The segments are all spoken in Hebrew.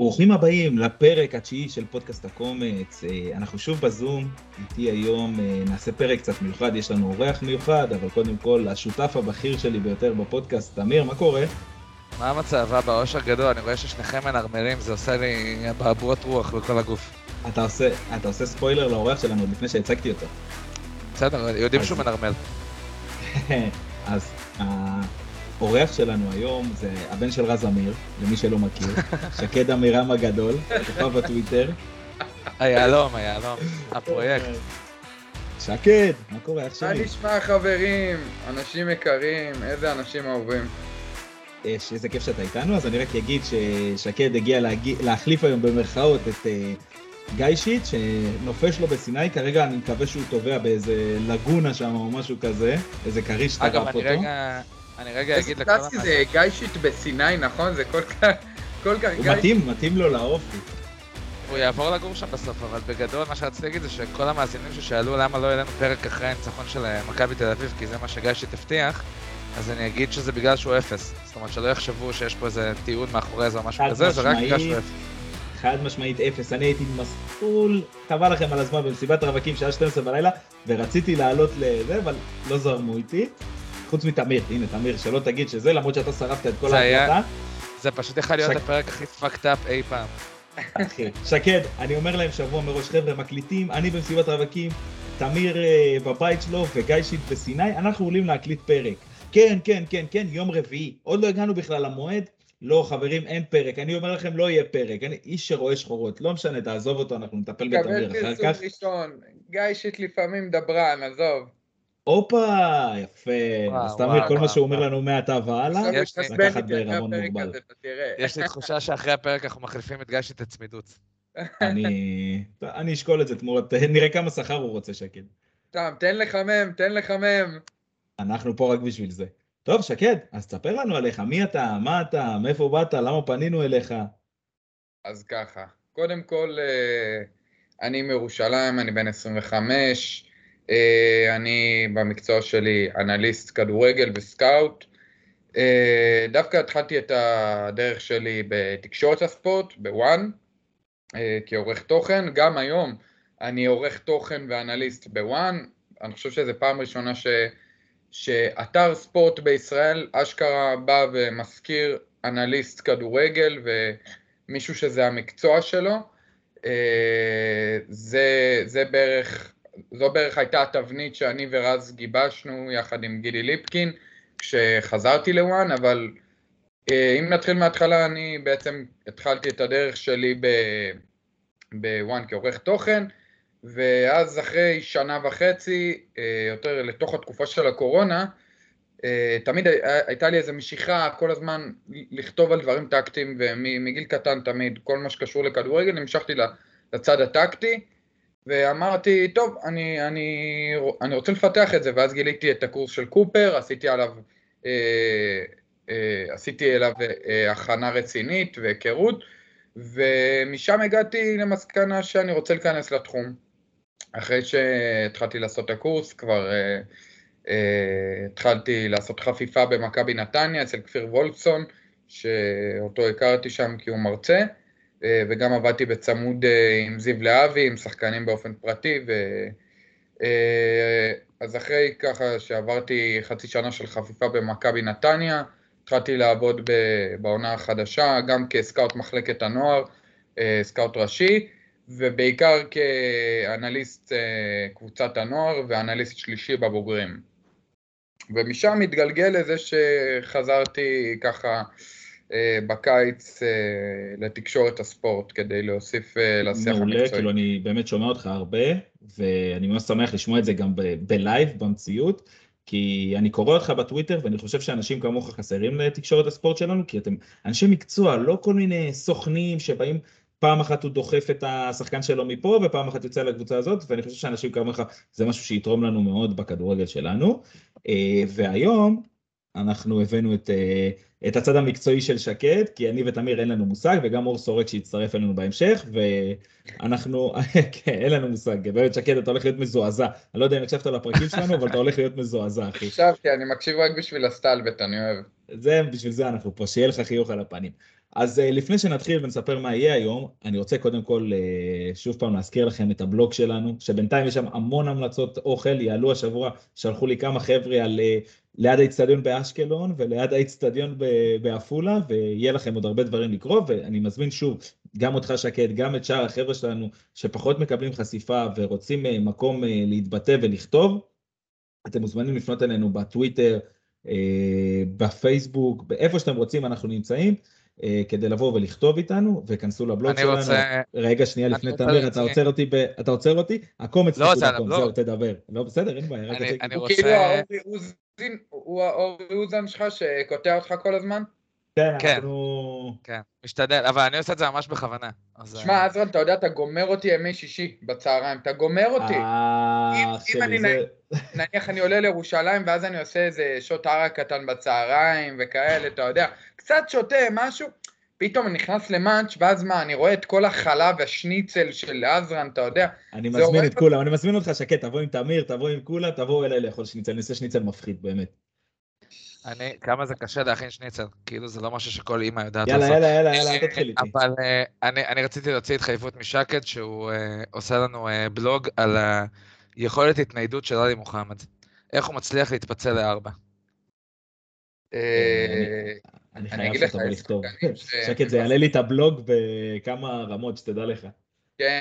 ברוכים הבאים לפרק התשיעי של פודקאסט הקומץ. אה, אנחנו שוב בזום, איתי היום אה, נעשה פרק קצת מיוחד, יש לנו אורח מיוחד, אבל קודם כל השותף הבכיר שלי ביותר בפודקאסט, תמיר, מה קורה? מה המצב? אבא, אושר גדול, אני רואה ששניכם מנרמלים, זה עושה לי אבעבועות רוח בכל הגוף. אתה עושה, אתה עושה ספוילר לאורח שלנו לפני שהצגתי אותו. בסדר, יודעים שהוא מנרמל. אז האורח שלנו היום זה הבן של רז אמיר, למי שלא מכיר, שקד אמירם הגדול, כוכב בטוויטר. היהלום, היהלום, הפרויקט. שקד, מה קורה? איך מה נשמע חברים? אנשים יקרים, איזה אנשים אהובים. איזה כיף שאתה איתנו, אז אני רק אגיד ששקד הגיע להחליף היום במרכאות את אה, גיא שיט, שנופש לו בסיני, כרגע אני מקווה שהוא טובע באיזה לגונה שם או משהו כזה, איזה כריש טרף אותו. אגב, אני רגע... אני רגע אגיד לכל המאזינים. זה גיישיט בסיני, נכון? זה כל כך... כל כך הוא מתאים, מתאים לו לאופי. הוא יעבור לגור שם בסוף, אבל בגדול מה שרציתי להגיד זה שכל המאזינים ששאלו למה לא לנו פרק אחרי הניצחון של אה, מכבי תל אביב, כי זה מה שגיישיט הבטיח, אז אני אגיד שזה בגלל שהוא אפס. זאת אומרת שלא יחשבו שיש פה איזה טיעון מאחורי זה או משהו כזה, זה רק בגלל שהוא אפס. חד משמעית אפס, אני הייתי מסטול, חבל לכם על הזמן במסיבת רווקים שעה 12 בלילה, ורציתי לעלות לזה, אבל לא זרמו איתי. חוץ מתמיר, הנה תמיר, שלא תגיד שזה, למרות שאתה שרפת את כל ההחלטה. זה פשוט יכול להיות הפרק הכי fucked up אי פעם. אחי, שקד, אני אומר להם שבוע מראש, חבר'ה, מקליטים, אני במסיבת רווקים, תמיר אה, בבית שלו וגיא שיט בסיני, אנחנו עולים להקליט פרק. כן, כן, כן, כן, יום רביעי. עוד לא הגענו בכלל למועד. לא, חברים, אין פרק. אני אומר לכם, לא יהיה פרק. אני איש שרואה שחורות. לא משנה, תעזוב אותו, אנחנו נטפל בתמיר אחר כך. קבל פרסום ראשון. גיא שיט לפעמים דברן, עזוב. הופה, יפה. אז תמיד כל מה שהוא אומר לנו מעתה והלאה, לקחת בערבון מוגבל. יש לי תחושה שאחרי הפרק אנחנו מחליפים את גשי את הצמידות. אני אשקול את זה תמורת, נראה כמה שכר הוא רוצה שקד. סתם, תן לחמם, תן לחמם. אנחנו פה רק בשביל זה. טוב, שקד, אז תספר לנו עליך, מי אתה, מה אתה, מאיפה באת, למה פנינו אליך? אז ככה, קודם כל, אה, אני מירושלים, אני בן 25, אה, אני במקצוע שלי אנליסט כדורגל וסקאוט. אה, דווקא התחלתי את הדרך שלי בתקשורת הספורט, בוואן, אה, כעורך תוכן. גם היום אני עורך תוכן ואנליסט בוואן. אני חושב שזו פעם ראשונה ש... שאתר ספורט בישראל אשכרה בא ומזכיר אנליסט כדורגל ומישהו שזה המקצוע שלו. זה, זה בערך זו בערך הייתה התבנית שאני ורז גיבשנו יחד עם גילי ליפקין כשחזרתי לוואן, אבל אה, אם נתחיל מההתחלה, אני בעצם התחלתי את הדרך שלי בוואן כעורך תוכן, ואז אחרי שנה וחצי, אה, יותר לתוך התקופה של הקורונה, אה, תמיד הייתה לי איזו משיכה כל הזמן לכתוב על דברים טקטיים, ומגיל קטן תמיד, כל מה שקשור לכדורגל, המשכתי לצד הטקטי. ואמרתי, טוב, אני, אני, אני רוצה לפתח את זה, ואז גיליתי את הקורס של קופר, עשיתי עליו, אה, אה, עשיתי אליו אה, הכנה רצינית והיכרות, ומשם הגעתי למסקנה שאני רוצה להיכנס לתחום. אחרי שהתחלתי לעשות את הקורס, כבר אה, אה, התחלתי לעשות חפיפה במכבי נתניה אצל כפיר וולפסון, שאותו הכרתי שם כי הוא מרצה. אה, וגם עבדתי בצמוד אה, עם זיו להבי, עם שחקנים באופן פרטי, ו... אה, אז אחרי ככה שעברתי חצי שנה של חפיפה במכבי נתניה, התחלתי לעבוד בעונה החדשה, גם כסקאוט מחלקת הנוער, סקאוט ראשי, ובעיקר כאנליסט קבוצת הנוער ואנליסט שלישי בבוגרים. ומשם התגלגל לזה שחזרתי ככה בקיץ אה, לתקשורת הספורט כדי להוסיף אה, לשיח המקצועי. מעולה, כאילו אני באמת שומע אותך הרבה, ואני ממש שמח לשמוע את זה גם ב live, במציאות, כי אני קורא אותך בטוויטר, ואני חושב שאנשים כמוך חסרים לתקשורת הספורט שלנו, כי אתם אנשי מקצוע, לא כל מיני סוכנים שבאים, פעם אחת הוא דוחף את השחקן שלו מפה, ופעם אחת יוצא לקבוצה הזאת, ואני חושב שאנשים כמוך, זה משהו שיתרום לנו מאוד בכדורגל שלנו. והיום אנחנו הבאנו את... את הצד המקצועי של שקד, כי אני ותמיר אין לנו מושג, וגם אור סורק שיצטרף אלינו בהמשך, ואנחנו, כן, אין לנו מושג, באמת שקד, אתה הולך להיות מזועזע. אני לא יודע אם הקשבת לפרקים שלנו, אבל אתה הולך להיות מזועזע, אחי. הקשבתי, אני מקשיב רק בשביל הסטלבט, אני אוהב. זה, בשביל זה אנחנו פה, שיהיה לך חיוך על הפנים. אז uh, לפני שנתחיל ונספר מה יהיה היום, אני רוצה קודם כל uh, שוב פעם להזכיר לכם את הבלוג שלנו, שבינתיים יש שם המון המלצות אוכל, יעלו השבוע, שלחו לי כמה חבר'ה על uh, ליד האיצטדיון באשקלון וליד האיצטדיון בעפולה, ויהיה לכם עוד הרבה דברים לקרוא, ואני מזמין שוב גם אותך שקד, גם את שאר החבר'ה שלנו שפחות מקבלים חשיפה ורוצים מקום להתבטא ולכתוב, אתם מוזמנים לפנות אלינו בטוויטר, בפייסבוק, באיפה שאתם רוצים אנחנו נמצאים. אה, כדי לבוא ולכתוב איתנו, וכנסו לבלוג שלנו. אני רוצה... רגע, שנייה, לפני תמיר, אתה עוצר אותי, ב... אתה עוצר אותי? הקומץ לא עוצר, לא. זהו, תדבר. לא, בסדר, אין בעיה, רק אני רוצה... כאילו האורי אוזן, הוא האורי אוזן שלך שקוטע אותך כל הזמן? כן, כן, אנחנו... כן, משתדל, אבל אני עושה את זה ממש בכוונה. שמע, אה, עזרן, אתה יודע, אתה גומר אותי ימי שישי בצהריים, אתה גומר אותי. אה, אם אני, נניח אני עולה לירושלים, ואז אני עושה איזה שוט ערק קטן בצהריים וכאלה, אתה יודע, קצת שותה משהו, פתאום אני נכנס למאנץ', ואז מה, אני רואה את כל החלב והשניצל של עזרן, אתה יודע. אני מזמין את כולם, אני מזמין אותך, שקט, תבוא עם תמיר, תבוא עם כולה, תבואו אליי לאכול שניצל, אני אעשה שניצל מפחיד, באמת. אני, כמה זה קשה להכין שניצל, כאילו זה לא משהו שכל אימא יודעת לעשות. יאללה, יאללה, יאללה, יאללה, אל תתחיל איתי. אבל אה, אני, אני רציתי להוציא התחייבות משקד, שהוא uh, עושה לנו uh, בלוג על היכולת התניידות של עלי מוחמד. איך הוא מצליח להתפצל לארבע. אני חייב שאתה בוא לכתוב. שקט, זה יעלה לי את הבלוג בכמה רמות, שתדע לך. כן.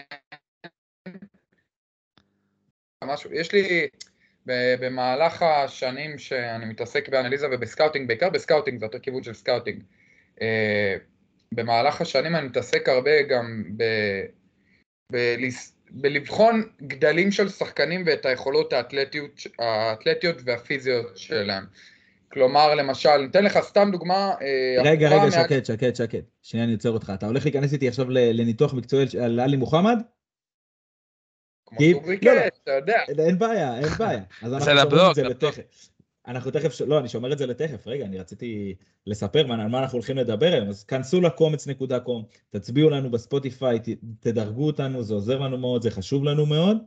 משהו, יש לי, במהלך השנים שאני מתעסק באנליזה וב scouting, בעיקר ב scouting, זה אותו כיוון של scouting. אה, במהלך השנים אני מתעסק הרבה גם. ב... בלבחון גדלים של שחקנים ואת היכולות האתלטיות, האתלטיות והפיזיות שלהם. כלומר, למשל, ניתן לך סתם דוגמה. אה, רגע, רגע, שקט, שקט, שקט. שנייה, אני עוצר אותך. אתה הולך להיכנס איתי עכשיו לניתוח מקצועי על עלי מוחמד? כמו שהוא ביקש, לא, לא. אתה יודע. אין בעיה, אין בעיה. אז אנחנו שומרים את זה לתכף. אנחנו תכף, לא, אני שומר את זה לתכף, רגע, אני רציתי לספר מה, על מה אנחנו הולכים לדבר היום, אז כנסו לקומץ.קום, תצביעו לנו בספוטיפיי, תדרגו אותנו, זה עוזר לנו מאוד, זה חשוב לנו מאוד,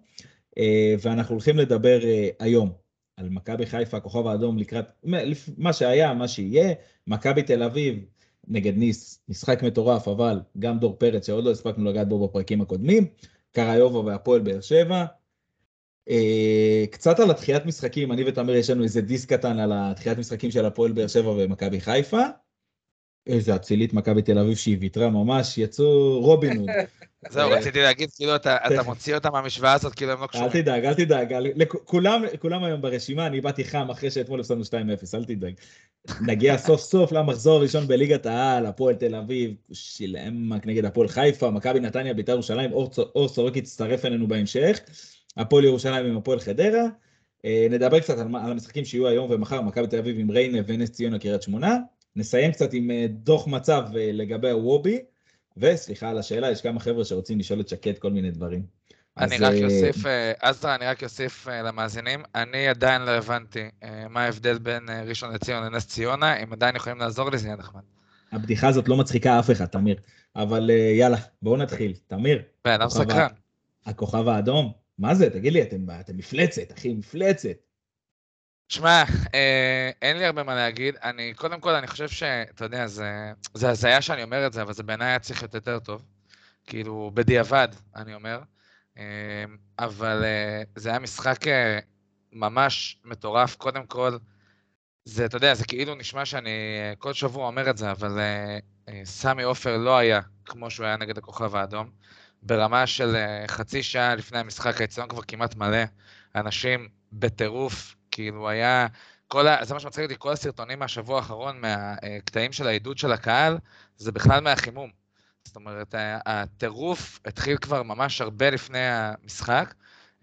אה, ואנחנו הולכים לדבר אה, היום על מכבי חיפה, הכוכב האדום לקראת מה שהיה, מה שיהיה, מכבי תל אביב נגד ניס, משחק מטורף, אבל גם דור פרץ שעוד לא הספקנו לגעת בו בפרקים הקודמים, קריובה והפועל באר שבע. אה, קצת על התחיית משחקים, אני ותמיר יש לנו איזה דיסק קטן על התחיית משחקים של הפועל באר שבע ומכבי חיפה. איזה אצילית מכבי תל אביב שהיא ויתרה ממש, יצאו רובין הוד. זהו, רציתי להגיד, כאילו, אתה מוציא אותם מהמשוואה הזאת, כאילו הם לא קשורים. אל תדאג, אל תדאג, כולם היום ברשימה, אני באתי חם אחרי שאתמול הפסדנו 2-0, אל תדאג. נגיע סוף סוף למחזור הראשון בליגת העל, הפועל תל אביב, שילמק נגד הפועל חיפה, מכבי נתניה, בית"ר ירושלים, אור סורק יצטרף אלינו בהמשך, הפועל ירושלים עם הפועל חדרה. אה, נדבר קצת על המשחקים שיהיו היום ומחר, מכבי תל אביב עם ריינה ונס ציונה קריית שמונה. נסיים קצת עם אה, דוח מצב אה, לגבי הוובי, וסליחה על השאלה, יש כמה חבר'ה שרוצים לשאול את שקד כל מיני דברים. אני רק אוסיף, עזרא, אני רק אוסיף למאזינים, אני עדיין לא הבנתי מה ההבדל בין ראשון לציון לנס ציונה, אם עדיין יכולים לעזור לי, זה יהיה נחמד. הבדיחה הזאת לא מצחיקה אף אחד, תמיר. אבל יאללה, בואו נתחיל. תמיר. בן אדם סקרן. הכוכב האדום, מה זה? תגיד לי, אתם מפלצת, אחי, מפלצת. שמע, אה, אין לי הרבה מה להגיד. אני, קודם כל, אני חושב שאתה יודע, זה, זה הזיה שאני אומר את זה, אבל זה בעיניי היה צריך להיות יותר טוב. כאילו, בדיעבד, אני אומר. אה, אבל אה, זה היה משחק אה, ממש מטורף. קודם כל, זה, אתה יודע, זה כאילו נשמע שאני אה, כל שבוע אומר את זה, אבל אה, אה, סמי עופר לא היה כמו שהוא היה נגד הכוכב האדום. ברמה של אה, חצי שעה לפני המשחק, האצטדיון כבר כמעט מלא, אנשים בטירוף, כאילו היה, כל ה... זה מה שמצחיק אותי, כל הסרטונים מהשבוע האחרון, מהקטעים של העידוד של הקהל, זה בכלל מהחימום. זאת אומרת, הטירוף התחיל כבר ממש הרבה לפני המשחק,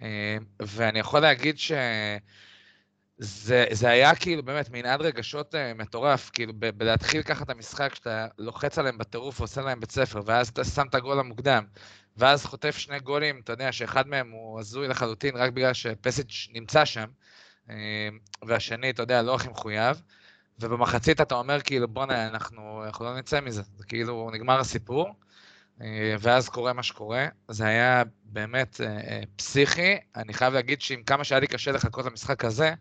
אה, ואני יכול להגיד ש... זה, זה היה כאילו באמת מנעד רגשות uh, מטורף, כאילו ב- בלהתחיל ככה את המשחק, שאתה לוחץ עליהם בטירוף ועושה להם בית ספר, ואז אתה שם את הגול המוקדם, ואז חוטף שני גולים, אתה יודע שאחד מהם הוא הזוי לחלוטין רק בגלל שפסיץ' נמצא שם, אה, והשני, אתה יודע, לא הכי מחויב, ובמחצית אתה אומר כאילו בואנה, אנחנו, אנחנו לא נצא מזה, זה כאילו נגמר הסיפור, אה, ואז קורה מה שקורה, זה היה באמת אה, פסיכי, אני חייב להגיד שעם כמה שהיה לי קשה לחכות למשחק הזה,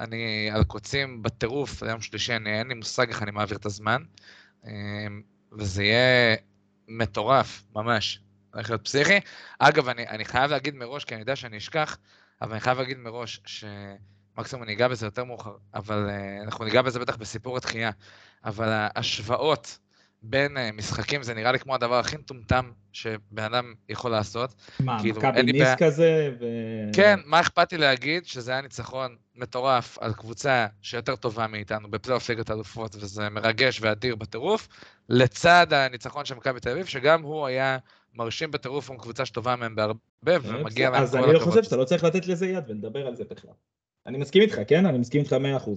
אני על קוצים בטירוף, ליום שלישי, אני, אין לי מושג איך אני מעביר את הזמן. וזה יהיה מטורף, ממש. הולך להיות פסיכי. אגב, אני, אני חייב להגיד מראש, כי אני יודע שאני אשכח, אבל אני חייב להגיד מראש שמקסימום ניגע בזה יותר מאוחר, אבל uh, אנחנו ניגע בזה בטח בסיפור התחייה, אבל ההשוואות בין uh, משחקים זה נראה לי כמו הדבר הכי מטומטם שבן אדם יכול לעשות. מה, כאילו, מכבי ניס בע... כזה? ו... כן, מה אכפת לי להגיד שזה היה ניצחון מטורף על קבוצה שיותר טובה מאיתנו בפלייאוף ליגת אלופות, וזה מרגש ואדיר בטירוף, לצד הניצחון של מכבי תל אביב, שגם הוא היה מרשים בטירוף עם קבוצה שטובה מהם בהרבה, אה, ומגיע להם כל הכבוד. אז אני לא חושב שאתה לא צריך לתת לזה יד ולדבר על זה בכלל. אני מסכים איתך, כן? אני מסכים איתך 100%.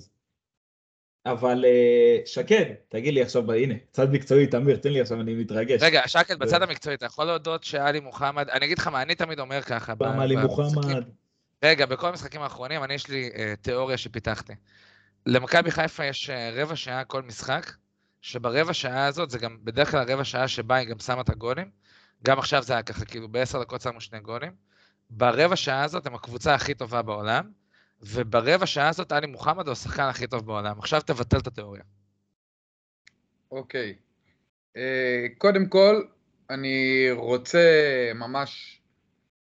אבל אה, שקד, תגיד לי עכשיו, הנה, צד מקצועי, תמיר, תן לי עכשיו, אני מתרגש. רגע, שקד, בצד המקצועי, אתה יכול להודות שאלי מוחמד, אני אגיד לך מה, אני תמיד אומר ככה. פעם עלי מוחמד. רגע, בכל המשחקים האחרונים, אני יש לי uh, תיאוריה שפיתחתי. למכבי חיפה יש uh, רבע שעה כל משחק, שברבע שעה הזאת, זה גם בדרך כלל הרבע שעה שבה היא גם שמה את הגולים. גם עכשיו זה היה ככה, כאילו בעשר דקות שמו שני גולים. ברבע שעה הזאת הם הקבוצה הכי טובה בעולם, וברבע שעה הזאת עלי מוחמד הוא השחקן הכי טוב בעולם. עכשיו תבטל את התיאוריה. אוקיי. Okay. אה, uh, קודם כל, אני רוצה ממש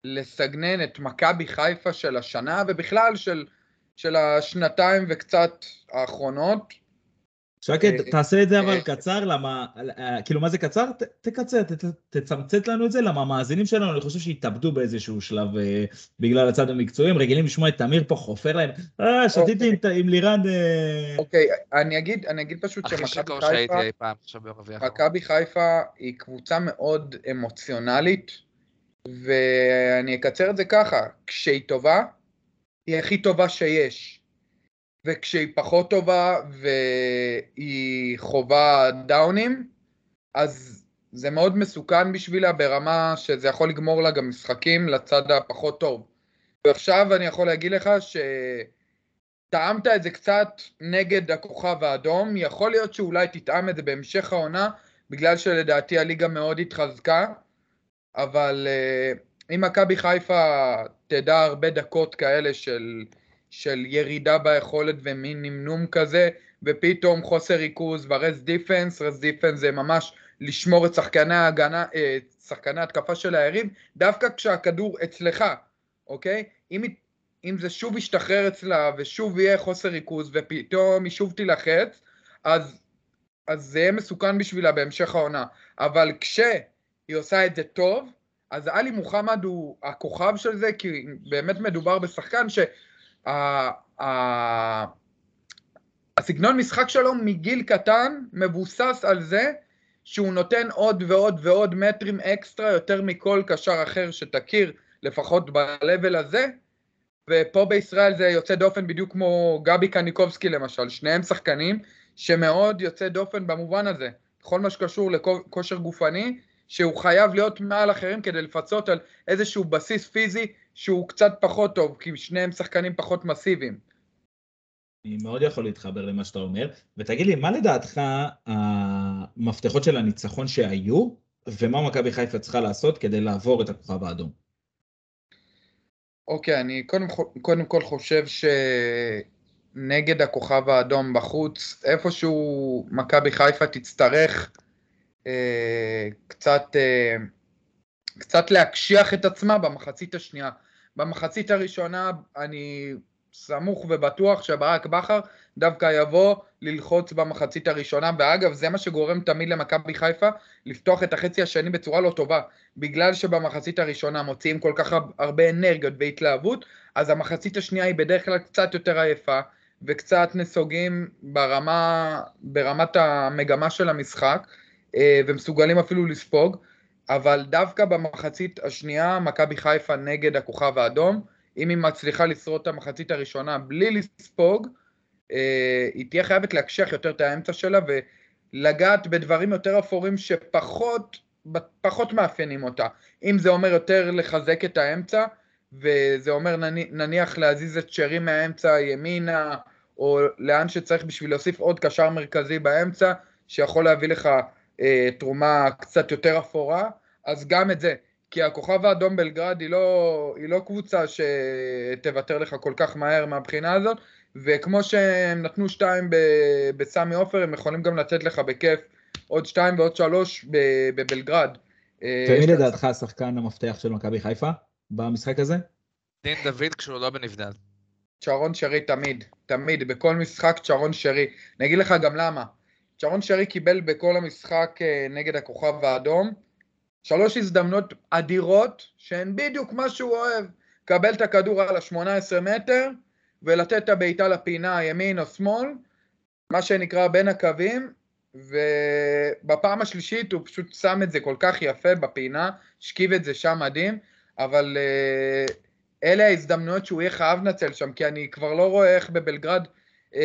לסגנן את מכבי חיפה של השנה, ובכלל של, של השנתיים וקצת האחרונות. שקד, אה, תעשה את זה אבל אה, קצר, למה, אה, כאילו מה זה קצר? תקצר, תצמצת לנו את זה, למה המאזינים שלנו, אני חושב שהתאבדו באיזשהו שלב בגלל הצד המקצועי, הם רגילים לשמוע את תמיר פה חופר להם, אה, שתיתי אוקיי. עם לירן... אוקיי, אני אגיד, אני אגיד פשוט שמכבי חיפה, מכבי חיפה היא קבוצה מאוד אמוציונלית, ואני אקצר את זה ככה, כשהיא טובה, היא הכי טובה שיש. וכשהיא פחות טובה והיא חווה דאונים, אז זה מאוד מסוכן בשבילה ברמה שזה יכול לגמור לה גם משחקים לצד הפחות טוב. ועכשיו אני יכול להגיד לך שטעמת את זה קצת נגד הכוכב האדום, יכול להיות שאולי תטעם את זה בהמשך העונה, בגלל שלדעתי הליגה מאוד התחזקה, אבל uh, אם מכבי חיפה תדע הרבה דקות כאלה של של ירידה ביכולת ומין נמנום כזה, ופתאום חוסר ריכוז ו rest defense, rest defense זה ממש לשמור את שחקני ההגנה, אה, את שחקני ההתקפה של היריב, דווקא כשהכדור אצלך, אוקיי? אם, אם זה שוב ישתחרר אצלה ושוב יהיה חוסר ריכוז ופתאום היא שוב תילחץ, אז, אז זה יהיה מסוכן בשבילה בהמשך העונה. אבל כשהיא עושה את זה טוב, אז עלי מוחמד הוא הכוכב של זה, כי באמת מדובר בשחקן ש... הסגנון משחק שלו מגיל קטן מבוסס על זה שהוא נותן עוד ועוד ועוד מטרים אקסטרה יותר מכל קשר אחר שתכיר, לפחות ב-level הזה, ופה בישראל זה יוצא דופן בדיוק כמו גבי קניקובסקי למשל, שניהם שחקנים שמאוד יוצא דופן במובן הזה, בכל מה שקשור לכושר גופני, שהוא חייב להיות מעל אחרים כדי לפצות על איזשהו בסיס פיזי שהוא קצת פחות טוב, כי שניהם שחקנים פחות מסיביים. אני מאוד יכול להתחבר למה שאתה אומר, ותגיד לי, מה לדעתך המפתחות של הניצחון שהיו, ומה מכבי חיפה צריכה לעשות כדי לעבור את הכוכב האדום? אוקיי, אני קודם, קודם כל חושב שנגד הכוכב האדום בחוץ, איפשהו מכבי חיפה תצטרך אה, קצת, אה, קצת להקשיח את עצמה במחצית השנייה. במחצית הראשונה אני סמוך ובטוח שברק בכר דווקא יבוא ללחוץ במחצית הראשונה, ואגב זה מה שגורם תמיד למכבי חיפה לפתוח את החצי השני בצורה לא טובה, בגלל שבמחצית הראשונה מוציאים כל כך הרבה אנרגיות והתלהבות, אז המחצית השנייה היא בדרך כלל קצת יותר עייפה וקצת נסוגים ברמה, ברמת המגמה של המשחק, אה, ומסוגלים אפילו לספוג, אבל דווקא במחצית השנייה, מכבי חיפה נגד הכוכב האדום, אם היא מצליחה לשרוד את המחצית הראשונה בלי לספוג, אה, היא תהיה חייבת להקשיח יותר את האמצע שלה ולגעת בדברים יותר אפורים שפחות פחות מאפיינים אותה. אם זה אומר יותר לחזק את האמצע, וזה אומר נניח להזיז את שרי מהאמצע ימינה, או לאן שצריך בשביל להוסיף עוד קשר מרכזי באמצע, שיכול להביא לך אה, תרומה קצת יותר אפורה, אז גם את זה. כי הכוכב האדום בלגרד היא לא, היא לא קבוצה שתוותר לך כל כך מהר מהבחינה הזאת, וכמו שהם נתנו שתיים בסמי עופר, הם יכולים גם לתת לך בכיף עוד שתיים ועוד שלוש בבלגרד. אה, ומי לדעתך השחקן המפתח של מכבי חיפה במשחק הזה? דין דוד כשהוא לא בנבדל. צ'רון שרי תמיד, תמיד, בכל משחק צ'רון שרי. אני אגיד לך גם למה. צ'רון שרי קיבל בכל המשחק אה, נגד הכוכב האדום שלוש הזדמנות אדירות שהן בדיוק מה שהוא אוהב. קבל את הכדור על ה-18 מטר ולתת את הבעיטה לפינה ימין או שמאל, מה שנקרא בין הקווים, ובפעם השלישית הוא פשוט שם את זה כל כך יפה בפינה, השכיב את זה שם מדהים, אבל uh, אלה ההזדמנויות שהוא יהיה חייב לנצל שם, כי אני כבר לא רואה איך בבלגרד uh,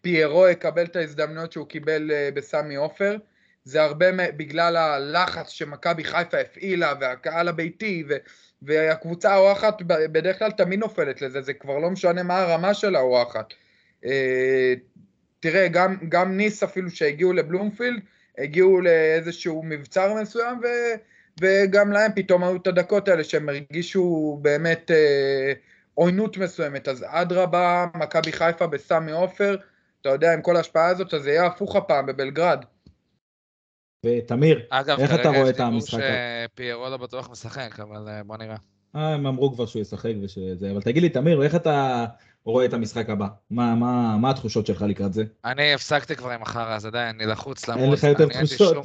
פיירו יקבל את ההזדמנויות שהוא קיבל uh, בסמי עופר. זה הרבה בגלל הלחץ שמכבי חיפה הפעילה, והקהל הביתי, ו, והקבוצה האורחת בדרך כלל תמיד נופלת לזה, זה כבר לא משנה מה הרמה של האורחת. אה, תראה, גם, גם ניס אפילו שהגיעו לבלומפילד, הגיעו לאיזשהו מבצר מסוים, ו, וגם להם פתאום היו את הדקות האלה שהם הרגישו באמת אה, עוינות מסוימת. אז אדרבה, מכבי חיפה בסמי עופר, אתה יודע, עם כל ההשפעה הזאת, אז זה יהיה הפוך הפעם בבלגרד. ותמיר, איך אתה רואה את המשחק? אגב, כרגע יש דיבור שפיירו לא בטוח משחק, אבל אה, בוא נראה. אה, הם אמרו כבר שהוא ישחק ושזה, אבל תגיד לי, תמיר, איך אתה רואה את המשחק הבא? מה, מה, מה התחושות שלך לקראת זה? אני הפסקתי כבר עם החרא הזה, די, אני לחוץ למרות. אין לך יותר תחושות.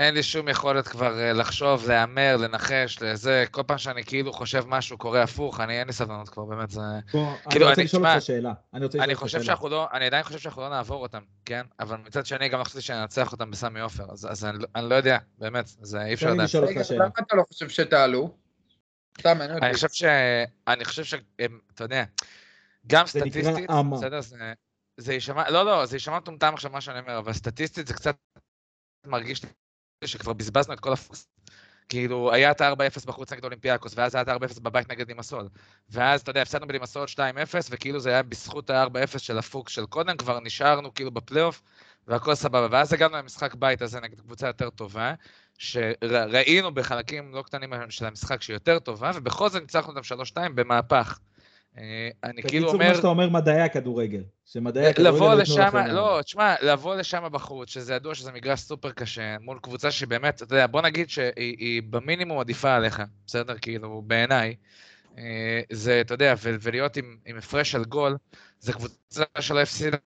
אין לי שום יכולת כבר אה, לחשוב, להמר, לנחש, לזה, כל פעם שאני כאילו חושב משהו קורה הפוך, אני אין לי סבלנות כבר, באמת, זה... בוא, כאילו, אני רוצה לשאול אותך שאלה. אני רוצה לשאול אותך שאלה. שאנחנו לא, אני עדיין חושב שאנחנו לא נעבור אותם, כן? אבל מצד שני, גם לא חשבתי שננצח אותם בסמי עופר, אז, אז אני, אני לא יודע, באמת, זה אי אפשר לדעת. רגע, למה אתה לא חושב שתעלו? סתם, אני אני חושב ש... אני חושב ש... אתה יודע, גם סטטיסטית, בסדר. זה יישמע, לא, לא, זה יישמע מטומטם עכשיו מה שאני אומר, אבל סטטיסטית זה קצת מרגיש שכבר בזבזנו את כל הפוקס. כאילו, היה את ה-4-0 בחוץ נגד אולימפיאקוס, ואז היה את ה-4-0 בבית נגד לימסול. ואז, אתה יודע, הפסדנו בלימסול 2-0, וכאילו זה היה בזכות ה-4-0 של הפוקס של קודם, כבר נשארנו כאילו בפלייאוף, והכל סבבה. ואז הגענו למשחק בית הזה נגד קבוצה יותר טובה, שראינו בחלקים לא קטנים של המשחק שהיא יותר טובה, ובכל זאת ניצחנו אותם 3-2 במהפך. אה, אני כאילו אומר... בקיצור, מה שאתה אומר, מדעי הכדוריגל. שמדעי הכדורגל... לבוא לשם, לא, תשמע, לבוא לשם בחוץ, שזה ידוע שזה מגרש סופר קשה, מול קבוצה שבאמת, אתה יודע, בוא נגיד שהיא במינימום עדיפה עליך, בסדר? כאילו, בעיניי. אה, זה, אתה יודע, ולהיות עם, עם הפרש של גול, זה קבוצה שלא הפסידה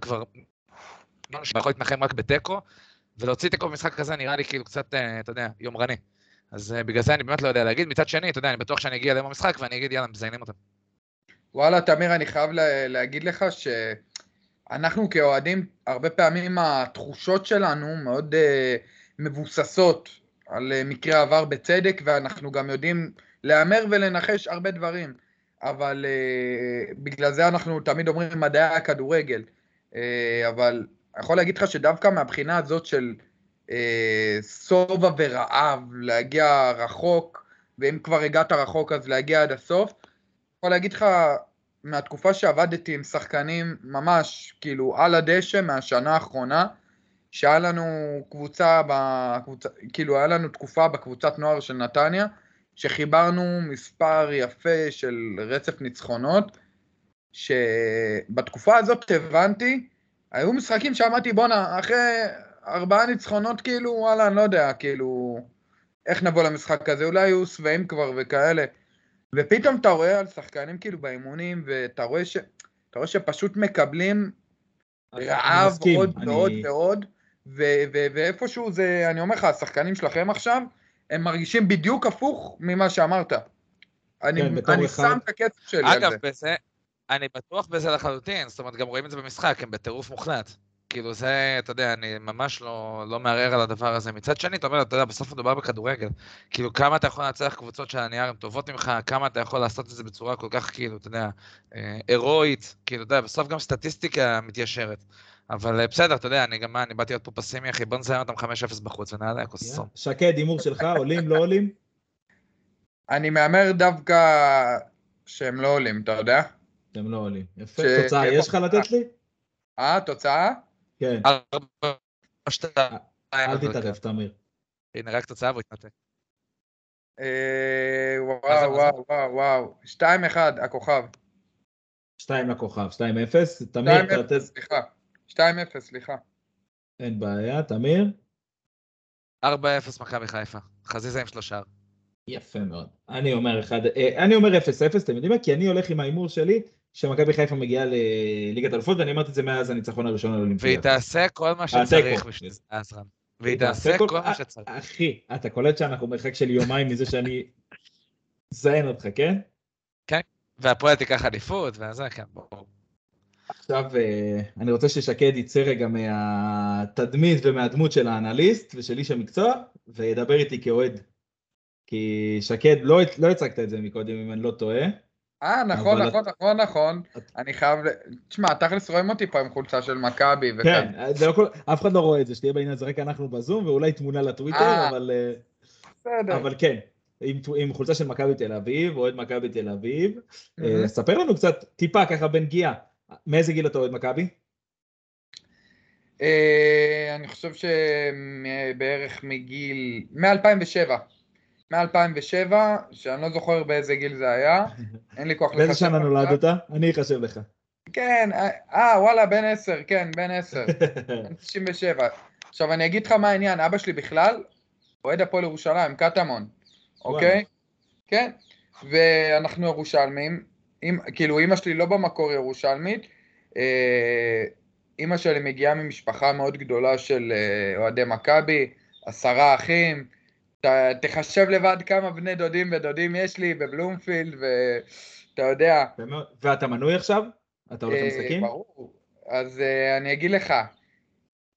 כבר... יכול להתנחם רק בתיקו, ולהוציא תיקו במשחק כזה נראה לי כאילו קצת, אה, אתה יודע, יומרני. אז uh, בגלל זה אני באמת לא יודע להגיד. מצד שני, אתה יודע, אני בטוח שאני אגיע ליום המשחק ואני אגיד, יאללה, מזיינים אותם. וואלה, תמיר, אני חייב לה, להגיד לך שאנחנו כאוהדים, הרבה פעמים התחושות שלנו מאוד uh, מבוססות על uh, מקרה עבר בצדק, ואנחנו גם יודעים להמר ולנחש הרבה דברים. אבל uh, בגלל זה אנחנו תמיד אומרים מדעי הכדורגל. Uh, אבל אני יכול להגיד לך שדווקא מהבחינה הזאת של שובע אה, ורעב, להגיע רחוק, ואם כבר הגעת רחוק אז להגיע עד הסוף. יכול להגיד לך, מהתקופה שעבדתי עם שחקנים ממש כאילו על הדשא מהשנה האחרונה, שהיה לנו קבוצה, בקבוצה, כאילו היה לנו תקופה בקבוצת נוער של נתניה, שחיברנו מספר יפה של רצף ניצחונות, שבתקופה הזאת הבנתי, היו משחקים שאמרתי בואנה, אחרי ארבעה ניצחונות כאילו, וואלה, אני לא יודע, כאילו, איך נבוא למשחק הזה, אולי היו שבעים כבר וכאלה. ופתאום אתה רואה על שחקנים כאילו באימונים, ואתה רואה, ש... רואה שפשוט מקבלים רעב עוד אני... ועוד ועוד, ו- ו- ואיפשהו זה, אני אומר לך, השחקנים שלכם עכשיו, הם מרגישים בדיוק הפוך ממה שאמרת. אני, כן, אני שם את הכסף שלי על זה. אגב, בזה, אני בטוח בזה לחלוטין, זאת אומרת, גם רואים את זה במשחק, הם בטירוף מוחלט. כאילו זה, אתה יודע, אני ממש לא, לא מערער על הדבר הזה. מצד שני, אתה אומר, אתה יודע, בסוף מדובר בכדורגל. כאילו, כמה אתה יכול לנצח קבוצות של הנייר הן טובות ממך, כמה אתה יכול לעשות את זה בצורה כל כך, כאילו, אתה יודע, אה, הירואית, כאילו, אתה יודע, בסוף גם סטטיסטיקה מתיישרת. אבל אה, בסדר, אתה יודע, אני גם, מה, אני באתי להיות פה פסימי, אחי, בוא נזיין אותם 5-0 בחוץ ונעלה כוס סום. שקד, הימור שלך, עולים, לא עולים? אני מהמר דווקא שהם לא עולים, אתה יודע? שהם לא עולים. יפה, תוצאה יש לך לתת לי? אה, תוצאה? כן. אל תתערב, תמיר. הנה, רק תוצאה והוא התנתק. אה, וואו, וואו, וואו, וואו. 2-1, הכוכב. 2 לכוכב, 2-0. תמיר, תראה... סליחה. 2-0, סליחה. אין בעיה, תמיר? 4-0 מכבי חיפה. חזיזה עם שלושה. יפה מאוד. אני אומר אחד, אה, אני אומר 0-0, אתם יודעים מה? כי אני הולך עם ההימור שלי, שמכבי חיפה מגיעה לליגת אלופות, ואני אמרתי את זה מאז הניצחון הראשון על והיא אולימפיאדה. תעשה כל מה אה, שצריך. בשביל זה, עזרן. והיא תעשה כל מה שצריך. אחי, אתה קולט שאנחנו מרחק של יומיים מזה שאני אזיין אותך, כן? והפועל תיקח עדיפות, וזה, כן, ברור. עכשיו אה, אני רוצה ששקד יצא רגע מהתדמית ומהדמות של האנליסט ושל איש המקצוע, וידבר איתי כאוהד. כי שקד, לא, לא הצגת את זה מקודם אם אני לא טועה. אה, נכון, נכון, נכון, נכון. אני חייב... תשמע, תכלס רואים אותי פה עם חולצה של מכבי. כן, זה לא כל, אף אחד לא רואה את זה, שתהיה בעניין הזה, רק אנחנו בזום, ואולי תמונה לטוויטר, אה. אבל, אה, בסדר. אבל כן, עם, עם חולצה של מכבי תל אביב, אוהד מכבי תל אביב. אה. ספר לנו קצת, טיפה ככה בנגיעה, מאיזה גיל אתה אוהד מכבי? אה, אני חושב שבערך מגיל... מ-2007. מ-2007, שאני לא זוכר באיזה גיל זה היה. אין לי כוח באיזה לחשב שנה עכשיו. נולדת? אני אחשב לך. כן, אה, אה, וואלה, בן עשר, כן, בן עשר. בן 97. עכשיו, אני אגיד לך מה העניין, אבא שלי בכלל, אוהד הפועל ירושלים, קטמון, אוקיי? כן. ואנחנו ירושלמים, אמ- כאילו, אימא שלי לא במקור ירושלמית, אה, אימא שלי מגיעה ממשפחה מאוד גדולה של אה, אוהדי מכבי, עשרה אחים, ת, תחשב לבד כמה בני דודים ודודים יש לי בבלומפילד, ואתה יודע? ואתה מנוי עכשיו? אתה הולך אה, למשחקים? ברור. אז אה, אני אגיד לך.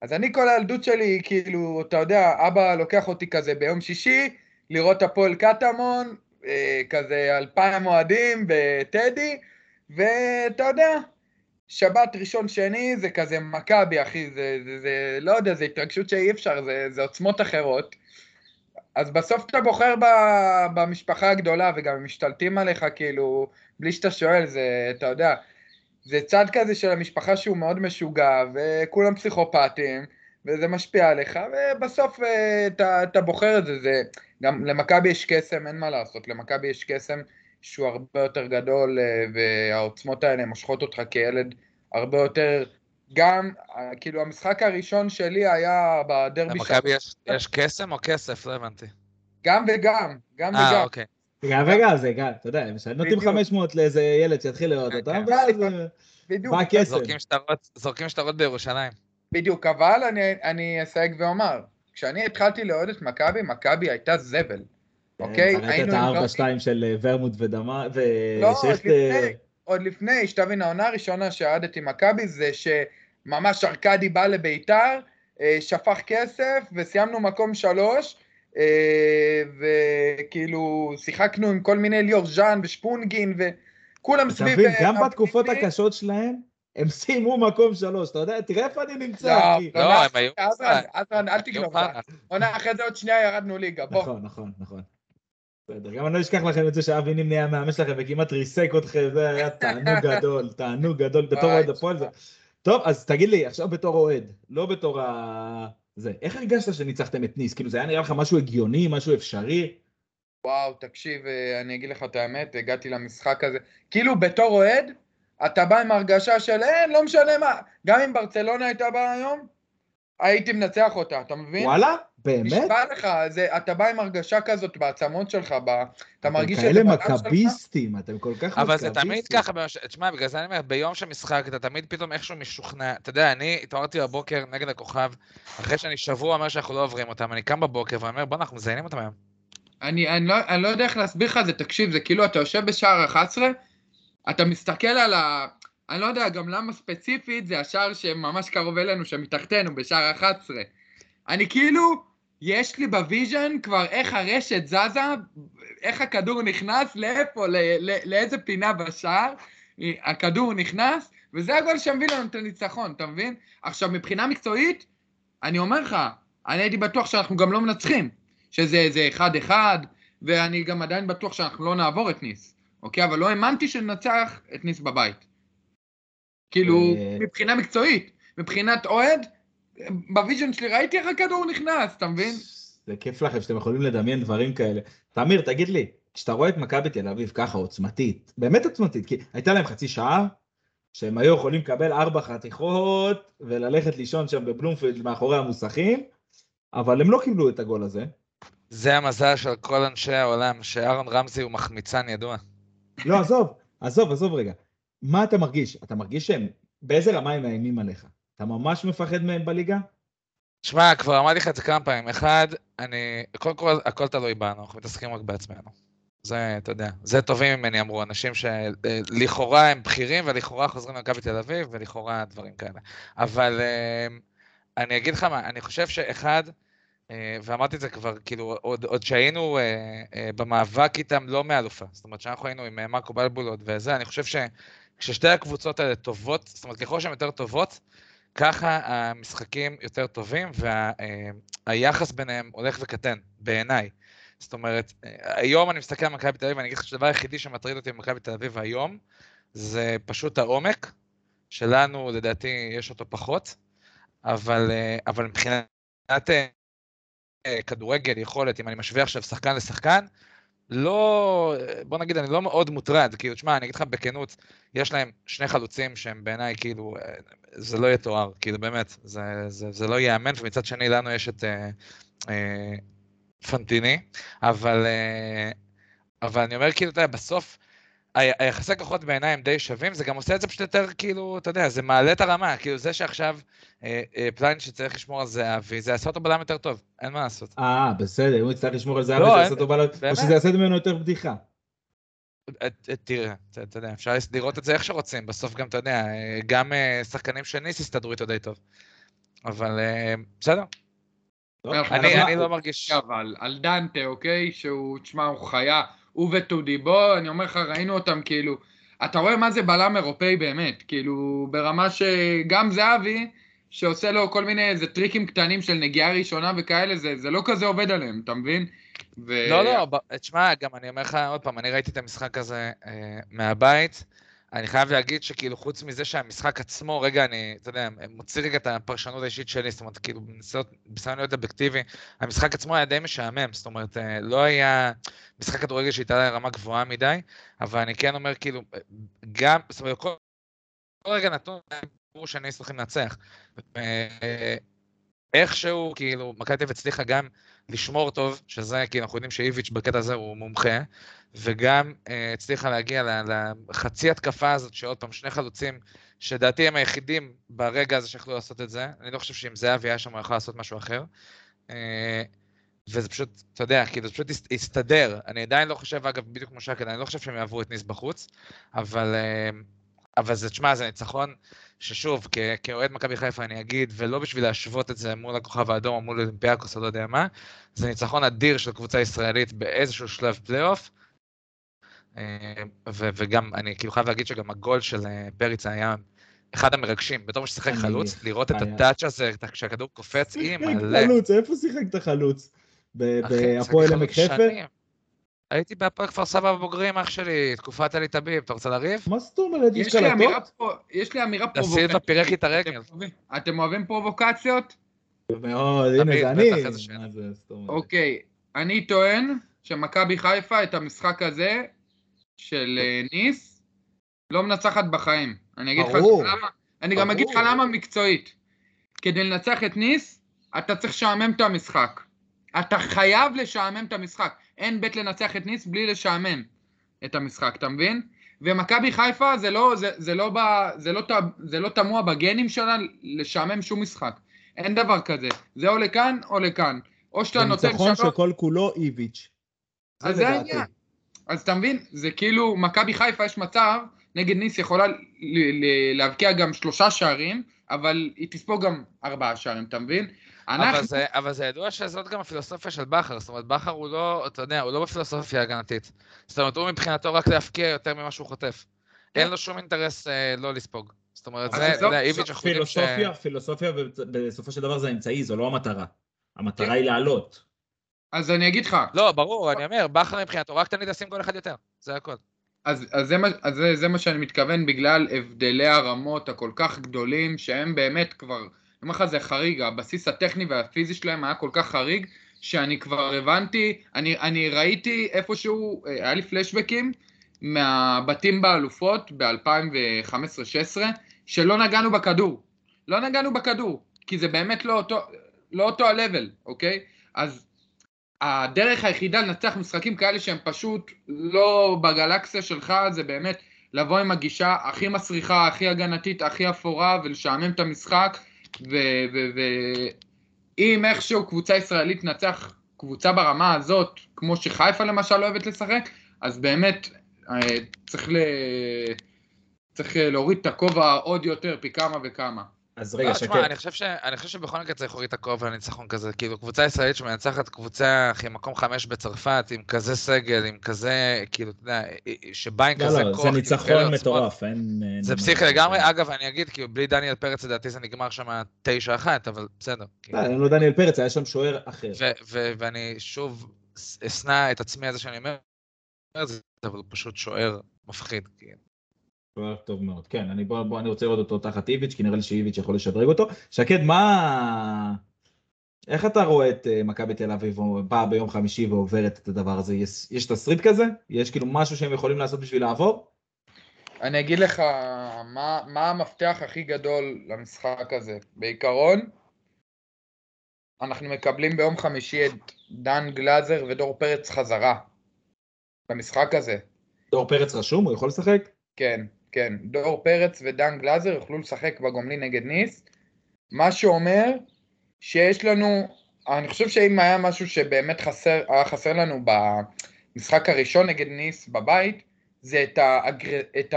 אז אני כל הילדות שלי, כאילו, אתה יודע, אבא לוקח אותי כזה ביום שישי, לראות הפועל קטמון, אה, כזה אלפיים אוהדים בטדי, ואתה יודע, שבת ראשון שני זה כזה מכבי, אחי, זה, זה, זה, לא יודע, זה התרגשות שאי אפשר, זה, זה עוצמות אחרות. אז בסוף אתה בוחר ב, במשפחה הגדולה, וגם הם משתלטים עליך, כאילו, בלי שאתה שואל, זה, אתה יודע, זה צד כזה של המשפחה שהוא מאוד משוגע, וכולם פסיכופטים, וזה משפיע עליך, ובסוף אה, אתה, אתה בוחר את זה, זה... גם למכבי יש קסם, אין מה לעשות, למכבי יש קסם שהוא הרבה יותר גדול, אה, והעוצמות האלה מושכות אותך כילד הרבה יותר... גם, אה, כאילו, המשחק הראשון שלי היה בדרבי למכבי יש- יש קסם או כסף? לא הבנתי. גם וגם, גם אה, וגם. אוקיי. גם וגם זה, גם, אתה יודע, נותנים בדיוק. 500 לאיזה ילד שיתחיל לאהוד כן, אותם, כן. ואז אה, בדיוק. בא הקסם. זורקים שטרות- בירושלים. בדיוק, אבל אני, אני אסייג ואומר, כשאני התחלתי לאהוד את מכבי, מכבי הייתה זבל, אוקיי? אה, ראית את הארבע שתיים של אה, ורמוט ודמה, לא, עוד ושכטר, לפני, עוד לפני, שתבין, העונה הראשונה שאהדתי מכבי זה שממש ארכדי בא לביתר, אה, שפך כסף וסיימנו מקום שלוש, אה, וכאילו שיחקנו עם כל מיני ליאור ז'אן ושפונגין וכולם אתה סביב... מבין, אה, גם בתקופות. הקשות שלהם, הם סיימו מקום שלוש, אתה יודע, תראה איפה אני נמצא, לא, אחי. לא, עונה הם היו- עזרן, אל תגנוב. עונה אחרי זה עוד שנייה ירדנו ליגה, בוא. נכון, נכון, נכון. בסדר, גם אני לא אשכח לכם את זה שאבי נים נהיה המאמן שלכם וכמעט ריסק אתכם, זה היה תענוג גדול, תענוג גדול בתור אוהד הפועל. זה- טוב, אז תגיד לי, עכשיו בתור אוהד, לא בתור ה... זה, איך הרגשת שניצחתם את ניס? כאילו זה היה נראה לך משהו הגיוני, משהו אפשרי? וואו, תקשיב, אה, אני אגיד לך את האמת, הגעתי למשחק הזה. כאילו, בתור אוהד, אתה בא עם הרגשה של אין, לא משנה מה. גם אם ברצלונה הייתה באה היום, הייתי מנצח אותה, אתה מבין? וואלה? באמת? נשבע לך, זה, אתה בא עם הרגשה כזאת בעצמות שלך, ב, אתה אתם מרגיש כאלה שזה בדם שלך. מכביסטים, אתם כל כך מכביסטים. אבל זה תמיד ככה, במש- תשמע, בגלל זה אני אומר, ביום של משחק אתה תמיד פתאום איכשהו משוכנע. אתה יודע, אני התעוררתי בבוקר נגד הכוכב, אחרי שאני שבוע אומר שאנחנו לא עוברים אותם, אני קם בבוקר ואומר, בוא'נה, אנחנו מזיינים אותם היום. אני, אני, לא, אני לא יודע איך להסביר לך את זה, תקשיב, זה כאילו אתה יושב בשער 11, אתה מסתכל על ה... אני לא יודע גם למה ספציפית, זה השער שממש קרוב אלינו, שמתחתנו, בשער 11. אני כאילו, יש לי ב vision כבר איך הרשת זזה, איך הכדור נכנס, לאיפה, ל, ל, לאיזה פינה בשער, הכדור נכנס, וזה הגול שמביא לנו את הניצחון, אתה מבין? עכשיו, מבחינה מקצועית, אני אומר לך, אני הייתי בטוח שאנחנו גם לא מנצחים. שזה איזה אחד-אחד, ואני גם עדיין בטוח שאנחנו לא נעבור את ניס, אוקיי? אבל לא האמנתי שננצח את ניס בבית. כאילו, אה, מבחינה מקצועית, מבחינת אוהד, ב vision שלי ראיתי איך הכדור נכנס, אתה מבין? זה כיף לכם שאתם יכולים לדמיין דברים כאלה. תמיר, תגיד לי, כשאתה רואה את מכבי תל אביב ככה עוצמתית, באמת עוצמתית, כי הייתה להם חצי שעה, שהם היו יכולים לקבל ארבע חתיכות וללכת לישון שם בבלומפילד מאחורי המוסכים, אבל הם לא קיבלו את הגול הזה. זה המזל של כל אנשי העולם, שאהרון רמזי הוא מחמיצן ידוע. לא, עזוב, עזוב, עזוב רגע. מה אתה מרגיש? אתה מרגיש שהם, באיזה רמה הם מאיימים עליך? אתה ממש מפחד מהם בליגה? שמע, כבר אמרתי לך את זה כמה פעמים. אחד, אני, קודם כל, הכל תלוי בנו, אנחנו מתעסקים רק בעצמנו. זה, אתה יודע, זה טובים ממני אמרו, אנשים שלכאורה הם בכירים ולכאורה חוזרים למכבי תל אביב ולכאורה דברים כאלה. אבל אה, אני אגיד לך מה, אני חושב שאחד, אה, ואמרתי את זה כבר, כאילו, עוד, עוד שהיינו אה, במאבק איתם לא מאלופה, זאת אומרת שאנחנו היינו עם מרקו בלבולות וזה, אני חושב שכששתי הקבוצות האלה טובות, זאת אומרת ככל שהן יותר טובות, ככה המשחקים יותר טובים והיחס ביניהם הולך וקטן, בעיניי. זאת אומרת, היום אני מסתכל על מכבי תל אביב, ואני אגיד לך שהדבר היחידי שמטריד אותי במכבי תל אביב היום, זה פשוט העומק, שלנו לדעתי יש אותו פחות, אבל, אבל מבחינת כדורגל, יכולת, אם אני משווה עכשיו שחקן לשחקן, לא, בוא נגיד, אני לא מאוד מוטרד, כאילו, תשמע, אני אגיד לך בכנות, יש להם שני חלוצים שהם בעיניי, כאילו, זה לא יתואר, כאילו, באמת, זה, זה, זה לא ייאמן, ומצד שני, לנו יש את אה, אה, פנטיני, אבל, אה, אבל אני אומר, כאילו, אתה יודע, בסוף, היחסי כוחות בעיניי הם די שווים, זה גם עושה את זה פשוט יותר, כאילו, אתה יודע, זה מעלה את הרמה, כאילו זה שעכשיו אה, אה, פליין שצריך לשמור על זהבי, זה יעשה אותו בלם יותר טוב, אין מה לעשות. אה, בסדר, אם הוא יצטרך לשמור על זהבי, לא, זה יעשה אותו בלם, או שזה יעשה ממנו יותר בדיחה. אה, אה, תראה, אתה יודע, אפשר לראות את זה איך שרוצים, בסוף גם, אתה יודע, אה, גם שחקנים של ניס הסתדרו איתו די טוב. אבל בסדר. אני לא מרגיש... אבל על דנטה, אוקיי? שהוא, תשמע, הוא חיה. הוא וטודי, בוא, אני אומר לך, ראינו אותם כאילו, אתה רואה מה זה בלם אירופאי באמת, כאילו, ברמה שגם זהבי, שעושה לו כל מיני איזה טריקים קטנים של נגיעה ראשונה וכאלה, זה, זה לא כזה עובד עליהם, אתה מבין? ו... לא, לא, תשמע, גם אני אומר לך עוד פעם, אני ראיתי את המשחק הזה אה, מהבית, אני חייב להגיד שכאילו חוץ מזה שהמשחק עצמו, רגע, אני, אתה יודע, מוציא רגע את הפרשנות האישית שלי, זאת אומרת, כאילו, בניסיון להיות אובייקטיבי, המשחק עצמו היה די משעמם, זאת אומרת, אה, לא היה משחק כדורגל שהייתה רמה גבוהה מדי, אבל אני כן אומר, כאילו, גם, זאת אומרת, כל, כל רגע נתון, ברור שאני צריכים לנצח. אה, איכשהו, כאילו, מכבי תל הצליחה גם לשמור טוב, שזה, כי אנחנו יודעים שאיביץ' בקטע הזה הוא מומחה, וגם אה, הצליחה להגיע לחצי התקפה הזאת, שעוד פעם, שני חלוצים, שדעתי הם היחידים ברגע הזה שיכולו לעשות את זה. אני לא חושב שאם זהבי היה שם, הוא יכול לעשות משהו אחר. אה, וזה פשוט, אתה יודע, כאילו, זה פשוט הסתדר. אני עדיין לא חושב, אגב, בדיוק כמו שקד, אני לא חושב שהם יעברו את ניס בחוץ, אבל, אה, אבל זה, תשמע, זה ניצחון ששוב, כאוהד מכבי חיפה אני אגיד, ולא בשביל להשוות את זה מול הכוכב האדום או מול אולימפיאקוס או לא יודע מה, זה ניצחון אדיר של קבוצה ישראלית באיזשהו שלב פלייאוף. אה, וגם, אני כאילו חייב להגיד שגם הגול של אה, פריצה היה אחד המרגשים, בתור מי ששיחק חלוץ, לראות את ה touch הזה, כשהכדור קופץ, אי מלא. חלוץ, איפה שיחקת חלוץ? בהפועל עמק חפר? הייתי בהפועל כפר סבא בבוגרים, אח שלי, תקופת אלי טביב, אתה רוצה לריב? מה זאת אומרת? יש קלטות? יש לי אמירה פרובוקציה. לסילבה פירק לי את הרגל. אתם אוהבים פרובוקציות? מאוד, הנה זה אני. אוקיי, אני טוען שמכבי חיפה את המשחק הזה של אה, ניס לא מנצחת בחיים. אני אגיד לך למה, אני גם אגיד לך למה מקצועית. כדי לנצח את ניס, אתה צריך לשעמם את המשחק. אתה חייב לשעמם את המשחק. אין בית לנצח את ניס בלי לשעמם את המשחק, אתה מבין? ומכבי חיפה זה לא, זה, זה, לא ב, זה, לא, זה לא תמוה בגנים שלה לשעמם שום משחק. אין דבר כזה. זה או לכאן או לכאן. או שאתה נותן שלוש... זה ניצחון שכל כולו איביץ'. אז זה העניין. אז אתה מבין? זה כאילו, מכבי חיפה יש מצב, נגד ניס יכולה להבקיע גם שלושה שערים, אבל היא תספוג גם ארבעה שערים, אתה מבין? אנחנו... אבל, זה, אבל זה ידוע שזאת גם הפילוסופיה של בכר, זאת אומרת, בכר הוא לא, אתה יודע, הוא לא בפילוסופיה הגנתית. זאת אומרת, הוא מבחינתו רק להפקיע יותר ממה שהוא חוטף. כן. אין לו שום אינטרס אה, לא לספוג. זאת אומרת, זה, אתה יודע, איביץ' אנחנו יודעים ש... פילוסופיה בסופו של דבר זה האמצעי, זו לא המטרה. המטרה כן. היא לעלות. אז אני אגיד לך. לא, ברור, אני אומר, בכר מבחינתו רק תמיד לשים גול אחד יותר, זה הכל. אז, אז, זה, אז זה, זה מה שאני מתכוון בגלל הבדלי הרמות הכל כך גדולים, שהם באמת כבר... אני אומר לך, זה חריג, הבסיס הטכני והפיזי שלהם היה כל כך חריג, שאני כבר הבנתי, אני, אני ראיתי איפשהו, אה, היה לי פלשבקים, מהבתים באלופות ב-2015-2016, שלא נגענו בכדור. לא נגענו בכדור, כי זה באמת לא אותו, לא אותו ה-level, אוקיי? אז הדרך היחידה לנצח משחקים כאלה שהם פשוט לא בגלקסיה שלך, זה באמת לבוא עם הגישה הכי מסריחה, הכי הגנתית, הכי אפורה, ולשעמם את המשחק, ואם איכשהו קבוצה ישראלית תנצח קבוצה ברמה הזאת, כמו שחיפה למשל אוהבת לשחק, אז באמת אה, צריך, ל... צריך להוריד את הכובע עוד יותר, פי כמה וכמה. אז רגע, שקט. תשמע, אני חושב, ש... אני חושב שבכל מקרה צריך להוריד את הכובע לניצחון כזה. כאילו, קבוצה ישראלית שמנצחת קבוצה אחי מקום חמש בצרפת, עם כזה סגל, עם כזה, כאילו, אתה יודע, שבא עם לא, כזה לא, כוח. זה ניצחון. מטורף, אין... זה פסיכי לגמרי. אגב, אני אגיד, כאילו, בלי דניאל פרץ, לדעתי זה נגמר שם 9-1, אבל בסדר. כאילו. לא, אין לו דניאל פרץ, היה שם שוער אחר. ו- ו- ואני שוב אשנא את עצמי על זה שאני אומר את זה, אבל הוא פשוט שוער מפחיד. כאילו. שוער טוב מאוד, כן, אני, בוא, בוא, אני רוצה לראות אותו תחת איביץ', כי נראה לי שאיביץ' יכול לשדרג אותו. שקד, מה... איך אתה רואה את אה, מכבי תל אביב באה ביום חמישי ועוברת את הדבר הזה? יש, יש תסריט כזה? יש כאילו משהו שהם יכולים לעשות בשביל לעבור? אני אגיד לך מה, מה המפתח הכי גדול למשחק הזה. בעיקרון, אנחנו מקבלים ביום חמישי את דן גלאזר ודור פרץ חזרה במשחק הזה. דור פרץ רשום? הוא יכול לשחק? כן, כן. דור פרץ ודן גלאזר יוכלו לשחק בגומלין נגד ניס, מה שאומר שיש לנו, אני חושב שאם היה משהו שבאמת חסר, היה חסר לנו במשחק הראשון נגד ניס בבית, זה את, האגר... את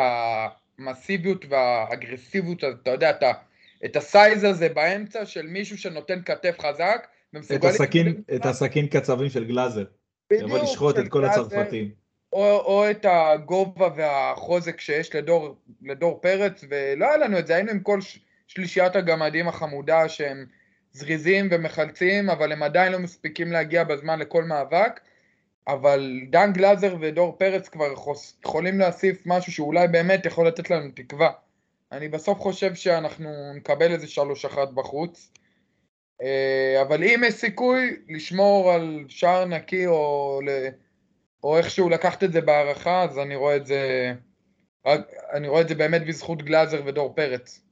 המסיביות והאגרסיביות, אתה יודע, את, ה... את הסייז הזה באמצע של מישהו שנותן כתף חזק, את הסכין, את הסכין קצבים של גלאזר. יבוא לשחוט את כל הצרפתים. או, או את הגובה והחוזק שיש לדור, לדור פרץ, ולא היה לנו את זה, היינו עם כל שלישיית הגמדים החמודה שהם זריזים ומחלצים, אבל הם עדיין לא מספיקים להגיע בזמן לכל מאבק. אבל דן גלאזר ודור פרץ כבר יכולים להוסיף משהו שאולי באמת יכול לתת לנו תקווה. אני בסוף חושב שאנחנו נקבל איזה שלוש אחת בחוץ. אה, אבל אם יש סיכוי לשמור על שער נקי או. או איכשהו לקחת את זה בהערכה, אז אני רואה את זה, אני רואה את זה באמת בזכות גלאזר ודור פרץ.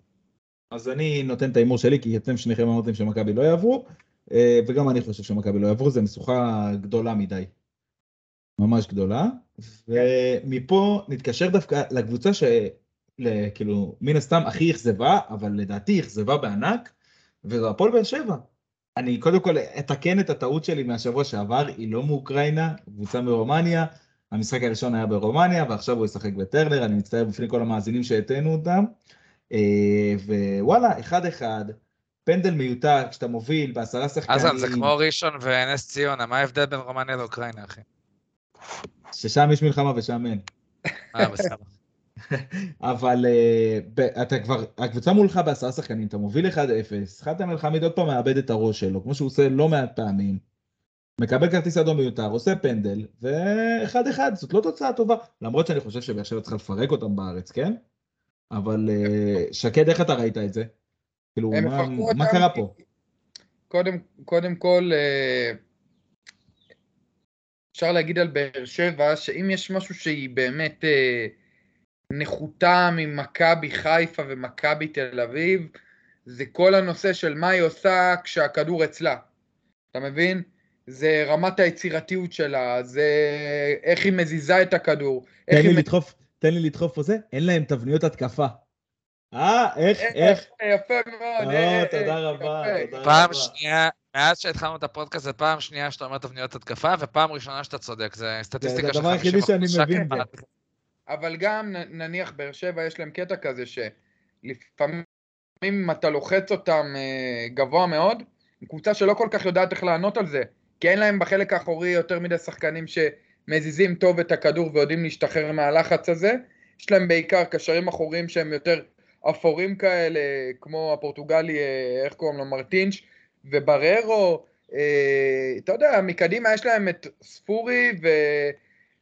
אז אני נותן את ההימור שלי, כי אתם שניכם אמרתם שמכבי לא יעברו, אה, וגם אני חושב שמכבי לא יעברו, זו משוכה גדולה מדי. ממש גדולה. ומפה נתקשר דווקא לקבוצה ש... כאילו, מן הסתם הכי אכזבה, אבל לדעתי אכזבה בענק, וזו הפועל באר שבע. אני קודם כל אתקן את הטעות שלי מהשבוע שעבר, היא לא מאוקראינה, קבוצה מרומניה, המשחק הראשון היה ברומניה, ועכשיו הוא ישחק בטרנר, אני מצטער בפני כל המאזינים שהתאנו אותם. אה, ווואלה, אחד אחד, פנדל מיותר, כשאתה מוביל בעשרה שחקנים, אזן, זה כמו ראשון ונס ציונה, מה ההבדל בין רומניה לאוקראינה, אחי? ששם יש מלחמה ושם אין. אה, בסדר. אבל אה, אתה כבר, הקבוצה מולך בעשרה שחקנים, אתה מוביל 1-0, חתם אל חמיד עוד פעם מאבד את הראש שלו, כמו שהוא עושה לא מעט פעמים. מקבל כרטיס אדום מיותר, עושה פנדל, ואחד אחד, זאת לא תוצאה טובה. למרות שאני חושב שבאר שבע צריכה לפרק אותם בארץ, כן? אבל אה, שקד, איך אתה ראית את זה? כאילו, מה, מה קרה פה? קודם, קודם כל, אה, אפשר להגיד על באר שבע, שאם יש משהו שהיא באמת נחותה ממכבי חיפה ומכבי תל אביב, זה כל הנושא של מה היא עושה כשהכדור אצלה. אתה מבין? זה רמת היצירתיות שלה, זה איך היא מזיזה את הכדור. איך תן לי היא לדחוף, תן לי לדחוף פה זה, אין להם תבניות התקפה. אה, איך, איך? יפה מאוד. אה, או, אה, תודה אה, רבה, יפה. תודה פעם רבה. שנייה, מאז שהתחלנו את הפודקאסט, זה פעם שנייה שאתה אומר תבניות התקפה, ופעם ראנה שאתה צודק, זה סטטיסטיקה של 50%. הדבר היחידי שאני מבין. אבל- גם נניח באר שבע יש להם קטע כזה שלפעמים אתה לוחץ אותם אה, גבוה מאוד, קבוצה שלא כל כך יודעת איך לענות על זה, כי אין להם בחלק האחורי יותר מדי שחקנים שמזיזים טוב את הכדור ויודעים להשתחרר מהלחץ הזה, יש להם בעיקר קשרים אחוריים שהם יותר אפורים כאלה, כמו הפורטוגלי, אה, איך קוראים לו, מרטינש ובררו, אה, אתה יודע, מקדימה יש להם את ספורי ו...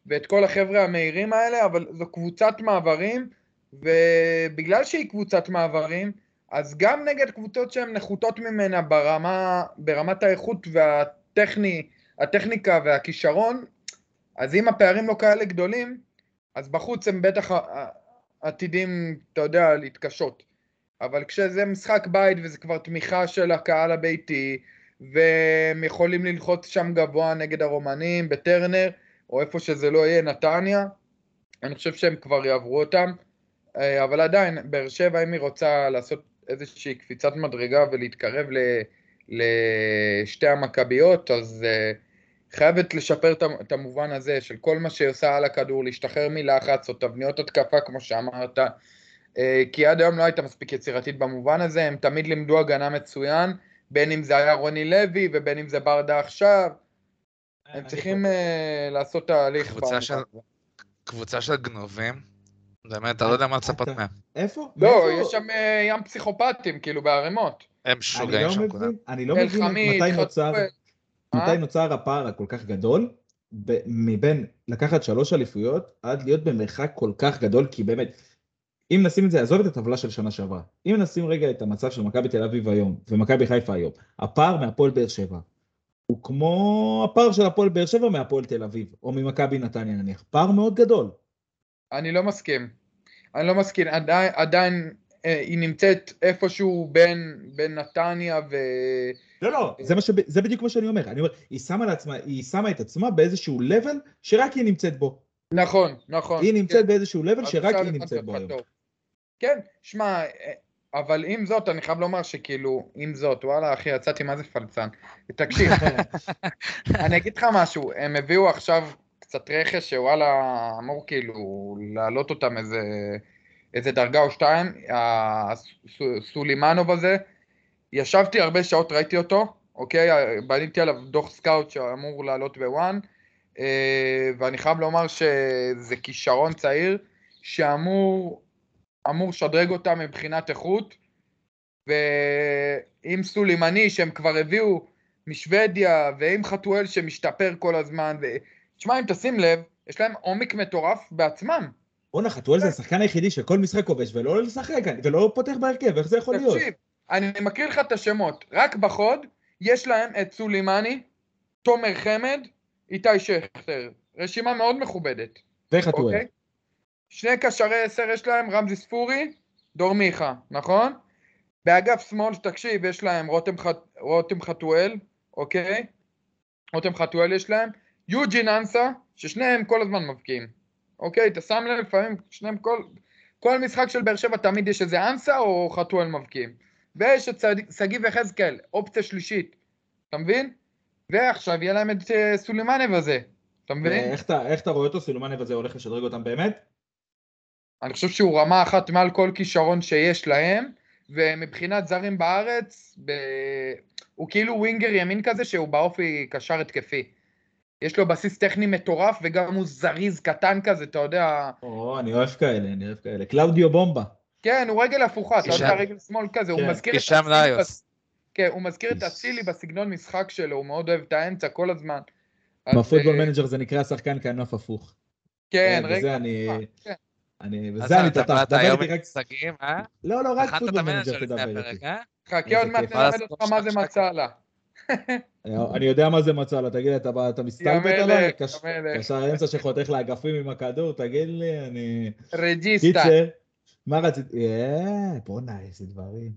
ואת כל החבר'ה המהירים האלה, אבל זו קבוצת מעברים, ובגלל שהיא קבוצת מעברים, אז גם נגד קבוצות שהן נחותות ממנה ברמה, ברמת האיכות והטכני, הטכניקה והכישרון, אז אם הפערים לא כאלה גדולים, אז בחוץ הם בטח עתידים, אתה יודע, להתקשות. אבל כשזה משחק בית וזה כבר תמיכה של הקהל הביתי, והם יכולים ללחוץ שם גבוה נגד הרומנים בטרנר, או איפה שזה לא יהיה, נתניה, אני חושב שהם כבר יעברו אותם. אה, אבל עדיין, באר שבע, אם היא רוצה לעשות איזושהי קפיצת מדרגה ולהתקרב ל, לשתי המכביות, אז אה, חייבת לשפר את המובן הזה של כל מה שהיא עושה על הכדור, להשתחרר מלחץ או תבניות התקפה, כמו שאמרת. אה, כי עד היום לא הייתה מספיק יצירתית במובן הזה, הם תמיד לימדו הגנה מצוין, בין אם זה היה רוני לוי ובין אם זה ברדה עכשיו, הם צריכים אה, לעשות תהליך. קבוצה של- הזה. קבוצה של גנובים, באמת, אתה לא יודע מה לצפות מהם. איפה? לא? יש שם אה, ים פסיכופטים, כאילו בערימות. הם אני משוגעים לא שם כולם. מבין, אני לא מבין מתי נוצר. מתי אה? נוצר הפער הכל כך גדול, מבין לקחת שלוש אליפויות עד להיות במרחק כל כך גדול, כי באמת, אם נשים את זה, עזוב את הטבלה של שנה שעברה, אם נשים רגע את המצב של מכבי תל אביב היום ומכבי חיפה היום, הפער מהפועל באר שבע הוא כמו הפער של הפועל באר שבע מהפועל תל אביב, או ממכבי נתניה נניח, פער מאוד גדול. אני לא מסכים. אני לא מסכים, עדיין, עדיין אה, היא נמצאת איפשהו בין, בין נתניה ו... לא, לא, זה, מה שב, זה בדיוק מה שאני אומר, אני אומר, היא שמה לעצמה, היא שמה את עצמה באיזשהו level שרק היא נמצאת בו. נכון, נכון. היא נמצאת באיזשהו level שרק היא נמצאת בו היום. כן, שמע, אה, אבל עם זאת, אני חייב לומר שכאילו, עם זאת, וואלה, אחי, יצאתי מה זה פלצן. תקשיב, אני אגיד לך משהו, הם הביאו עכשיו קצת רכש שוואלה, אמור כאילו להעלות אותם איזה, איזה דרגה או שתיים, הסולימנוב הזה, ישבתי הרבה שעות, ראיתי אותו, אוקיי? בניתי עליו דוח scout שאמור לעלות ב ONE, אה, ואני חייב לומר שזה כישרון צעיר שאמור אמור לשדרג אותם מבחינת איכות, ועם סולימני שהם כבר הביאו משוודיה, ועם חתואל שמשתפר כל הזמן, ו... תשמע, אם תשים לב, יש להם עומק מטורף בעצמם. בואנה, חתואל זה השחקן היחידי שכל משחק כובש ולא לשחק, ולא פותח בהרכב, איך זה יכול להיות? תקשיב, אני מקריא לך את השמות, רק בחוד יש להם את סולימני, תומר חמד, איתי שכטר, רשימה מאוד מכובדת, וחתואל. אוקיי? שני קשרי עשר יש להם, רמזי ספורי, דור מיכה, נכון? באגף שמאל, תקשיב, יש להם רותם, ח... רותם חתואל, אוקיי? רותם חתואל יש להם, יוג'ין אנסה, ששניהם כל הזמן מבקיעים, אוקיי? אתה שם לב, לפעמים שניהם כל... כל משחק של באר שבע תמיד יש איזה אנסה או חתואל מבקיעים. ויש את שג- שגיב יחזקאל, אופציה שלישית, אתה מבין? ועכשיו יהיה להם את אה, סולימנב הזה, אתה מבין? איך אתה- איך אתה רואה אותו, סילומנב הזה הולך לשדרג אותם באמת? אני חושב שהוא רמה אחת מעל כל כישרון שיש להם, ומבחינת זרים בארץ, ב... הוא כאילו ווינגר ימין כזה שהוא באופי קשר התקפי. יש לו בסיס טכני מטורף, וגם הוא זריז קטן כזה, אתה יודע... או, אני אוהב כאלה, אני אוהב כאלה. קלאודיו בומבה. כן, הוא רגל הפוכה, אתה יודע. רגל שמאל כזה, הוא כן, מזכיר את אצילי כן, הוא מזכיר את אצילי בסגנון משחק שלו, הוא מאוד אוהב את האמצע כל הזמן. בפוטבול אה, Manager זה נקרא שחקן כנף הפוך. כן, בזה רגע. אני... כן. אני... באת דבר איתי רק... מושגים, אה? לא, לא, רק Football Manager תדבר איתי. אה? חכה, עוד מעט. נלמד אותך מה זה. מצאלה. אני יודע מה זה mezzala, תגיד לי, אתה- אתה מסתלבט עליי? קשר אמצע שחותך לאגפים עם הכדור, תגיד לי, אני... regista. קיצר, מה רציתי? אה, בואנה, איזה דברים.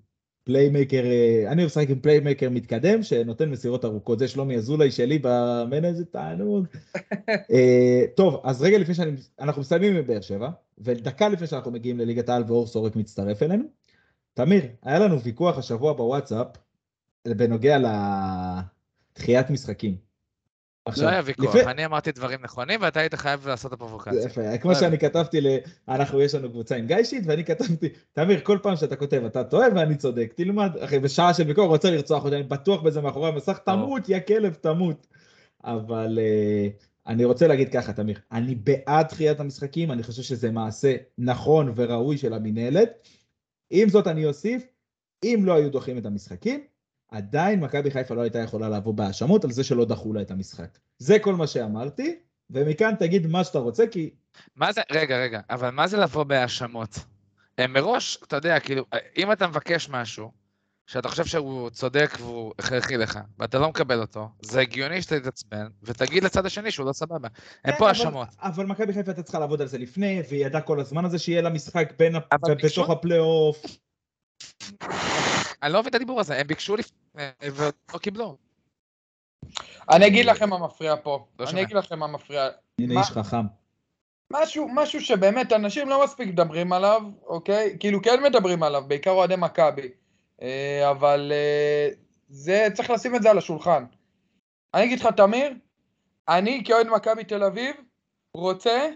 playmaker, אה, אני אוהב לשחק עם playmaker מתקדם שנותן מסירות ארוכות. זה שלומי אזולאי שלי במן איזה תענוג. אה, טוב, אז רגע לפני שאנחנו מסיימים עם באר שבע, ודקה לפני שאנחנו מגיעים לליגת העל ואור סורק מצטרף אלינו. תמיר, היה לנו ויכוח השבוע בוואטסאפ בנוגע לדחיית משחקים. לא היה ויכוח, לפני- אני אמרתי דברים נכונים ואתה היית חייב לעשות את הפרובוקציה. יפה, כמו שאני כתבתי ל... אנחנו, יש לנו קבוצה עם גיא שיט, ואני כתבתי, תמיר, כל פעם שאתה כותב, אתה טועה ואני צודק, תלמד, אחי, בשעה של ביקור רוצה לרצוח אותי, אני בטוח בזה מאחורי המסך, תמות, יא כלב, תמות. אבל אה, אני רוצה להגיד ככה, תמיר, אני בעד דחיית המשחקים, אני חושב שזה מעשה נכון וראוי של המינהלת. עם זאת, אני אוסיף, אם לא היו דוחים את המשחקים, עדיין מכבי חיפה לא הייתה יכולה לבוא בהאשמות על זה שלא דחו לה את המשחק. זה כל מה שאמרתי, ומכאן תגיד מה שאתה רוצה, כי מה זה, רגע, רגע, אבל מה זה לבוא בהאשמות? מראש, אתה יודע, כאילו, אם אתה מבקש משהו, שאתה חושב שהוא צודק והוא הכרחי לך, ואתה לא מקבל אותו, זה הגיוני שאתה תתעצבן, ותגיד לצד השני שהוא לא סבבה. אין כן, פה האשמות. אבל מכבי חיפה הייתה צריכה לעבוד על זה לפני, והיא ידעה כל הזמן הזה שיהיה לה משחק בתוך הפלייאוף. אני לא מבין את הדיבור הזה, הם ביקשו לפני ולא קיבלו. אני אגיד לכם מה מפריע פה. לא אני. אגיד לכם מה מפריע. הנה מה- איש חכם. משהו, משהו שבאמת אנשים לא מספיק מדברים עליו, אוקיי? כאילו כן מדברים עליו, בעיקר אוהדי מכבי. אה, אבל אה, זה, צריך לשים את זה על השולחן. אני אגיד לך, תמיר, אני כאוהד מכבי תל אביב רוצה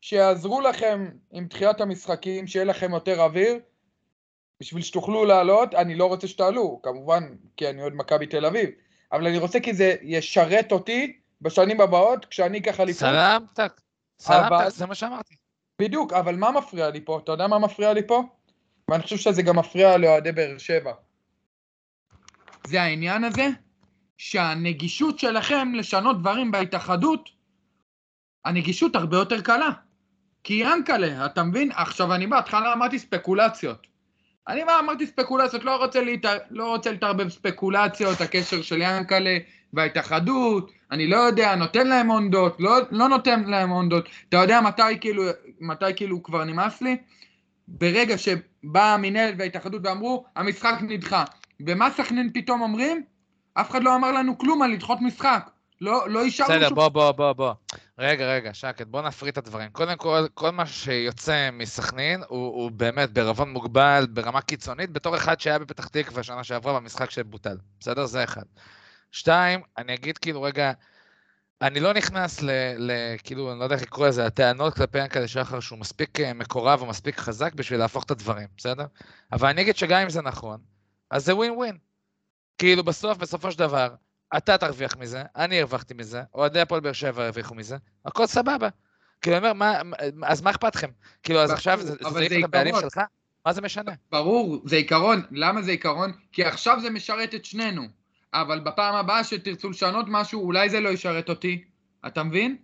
שיעזרו לכם עם דחיית המשחקים, שיהיה לכם יותר אוויר, בשביל שתוכלו לעלות. אני לא רוצה שתעלו, כמובן, כי אני אוהד מכבי תל אביב, אבל אני רוצה כי זה ישרת אותי בשנים הבאות, כשאני אליפות. סלמתק, אבל- סלמתק, זה מה שאמרתי. בדיוק, אבל מה מפריע לי פה? אתה יודע מה מפריע לי פה? ואני חושב שזה גם מפריע לאוהדי באר שבע. זה העניין הזה שהנגישות שלכם לשנות דברים בהתאחדות, הנגישות הרבה יותר קלה. כי ינקלה, אתה מבין? עכשיו, אני בהתחלה אמרתי ספקולציות. אני בא, אמרתי ספקולציות, לא רוצה, להת... לא רוצה להתערבב ספקולציות, הקשר של ינקלה וההתאחדות, אני לא יודע, נותן להם עונדות, לא, לא נותן להם עונדות. אתה יודע מתי כאילו, מתי כאילו כבר נמאס לי? ברגע שבאה המינהלת וההתאחדות ואמרו, המשחק נדחה. ומה סכנין פתאום אומרים? אף אחד לא אמר לנו כלום על לדחות משחק. לא, לא אישרנו בסדר, שום... בוא, בוא, בוא, בוא. רגע, רגע, שקט, בוא נפריד את הדברים. קודם כל, כל מה שיוצא מסכנין הוא, הוא באמת בערבון מוגבל, ברמה קיצונית, בתור אחד שהיה בפתח תקווה שנה שעברה במשחק שבוטל. בסדר? זה אחד. שתיים, אני אגיד כאילו, רגע, אני לא נכנס ל... ל כאילו, אני לא יודע איך לקרוא לזה, הטענות כלפי ינקלה שחר שהוא מספיק אה, מקורב ומספיק חזק בשביל להפוך את הדברים, בסדר? אבל אני אגיד שגם אם זה נכון, אז זה ווין ווין. כאילו, בסוף, בסופו של דבר, אתה תרוויח מזה, אני הרווחתי מזה, אוהדי הפועל באר שבע הרוויחו מזה, הכל סבבה. כאילו, אני אומר, מה, אז מה אכפת לכם? כאילו, אז עכשיו זה אבל זה את הבעלים. שלך? מה זה משנה? ברור, זה עיקרון. למה זה עיקרון? כי עכשיו זה משרת את שנינו. אבל בפעם הבאה שתרצו לשנות משהו, אולי זה לא ישרת אותי. אתה מבין?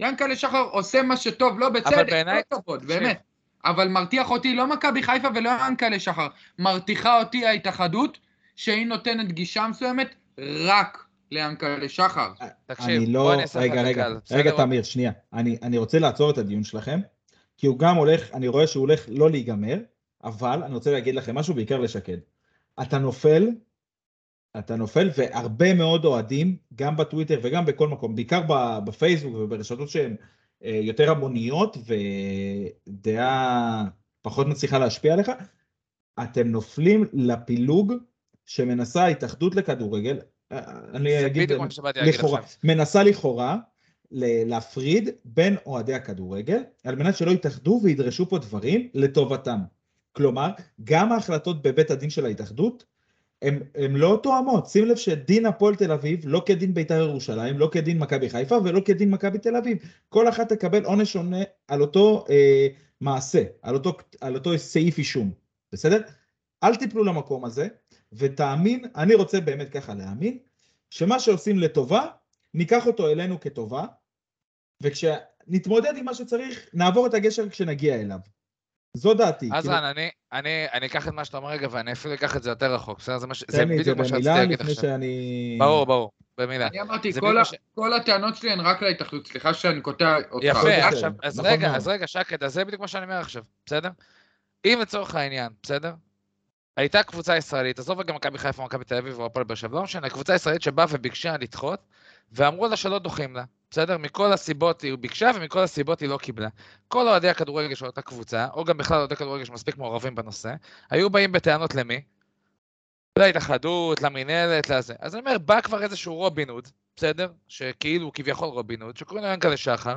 ינקלה שחר עושה מה שטוב, לא בצדק, בעיניי- כל הכבוד, תקשיב. באמת. אבל מרתיח אותי לא מכבי חיפה ולא ינקלה שחר. מרתיחה אותי ההתאחדות, שהיא נותנת גישה מסוימת רק ליענקלה שחר. תקשיב, אני בוא לא... אני לך רגע, רגע? רגע, תמיר, שנייה. אני, אני רוצה לעצור את הדיון שלכם, כי הוא גם הולך, אני רואה שהוא הולך לא להיגמר, אבל אני רוצה להגיד לכם משהו, בעיקר לשקד. אתה נופל, אתה נופל, והרבה מאוד אוהדים, גם בטוויטר וגם בכל מקום, בעיקר ב- בפייסבוק וברשתות שהן אה, יותר המוניות ודעה פחות מצליחה להשפיע עליך, אתם נופלים לפילוג שמנסה ההתאחדות לכדורגל, אה, אני אגיד, לכאורה. מנסה לכאורה להפריד בין אוהדי הכדורגל, על מנת שלא יתאחדו וידרשו פה דברים לטובתם. כלומר, גם ההחלטות בבית הדין של ההתאחדות, הן לא תואמות. שים לב שדין הפועל תל אביב לא כדין בית"ר ירושלים, לא כדין מכבי חיפה ולא כדין מכבי תל אביב. כל אחת תקבל עונש שונה על אותו אה, מעשה, על אותו, על אותו סעיף אישום, בסדר? אל תיפלו למקום הזה, ותאמין, אני רוצה באמת ככה להאמין, שמה שעושים לטובה, ניקח אותו אלינו כטובה, וכשנתמודד עם מה שצריך, נעבור את הגשר כשנגיע אליו. זו דעתי. אז כאילו, רן, אני, אני, אני אקח את מה שאתה אומר רגע, ואני אפילו אקח את זה יותר רחוק, בסדר? זה, מה. זה תן לי את זה בדיוק מה שרציתי במילה להגיד לפני עכשיו. שאני... ברור, ברור, במילה. אני אמרתי, כל. ש- כל הטענות שלי הן רק להתאחדות, סליחה שאני קוטע אותך. יפה, עכשיו, אז נכון רגע, מאוד. אז רגע, שקד, אז זה בדיוק מה שאני אומר עכשיו, בסדר? אם לצורך העניין, בסדר? הייתה קבוצה ישראלית, עזוב רגע מכבי חיפה, מכבי תל אביב או הפועל באר שבע, לא משנה, קבוצה ישראלית שבאה וביקשה לדחות, ואמרו לה שלא דוחים לה, בסדר? מכל הסיבות היא ביקשה ומכל הסיבות היא לא קיבלה. כל אוהדי הכדורגל של אותה קבוצה, או גם בכלל אוהדי כדורגל שמספיק מעורבים בנושא, היו באים בטענות למי? להתאחדות, למינהלת, לזה. אז אני אומר, בא כבר איזשהו רובין הוד, בסדר? שכאילו כביכול רובין הוד, שקוראים לו ינקלה שחר,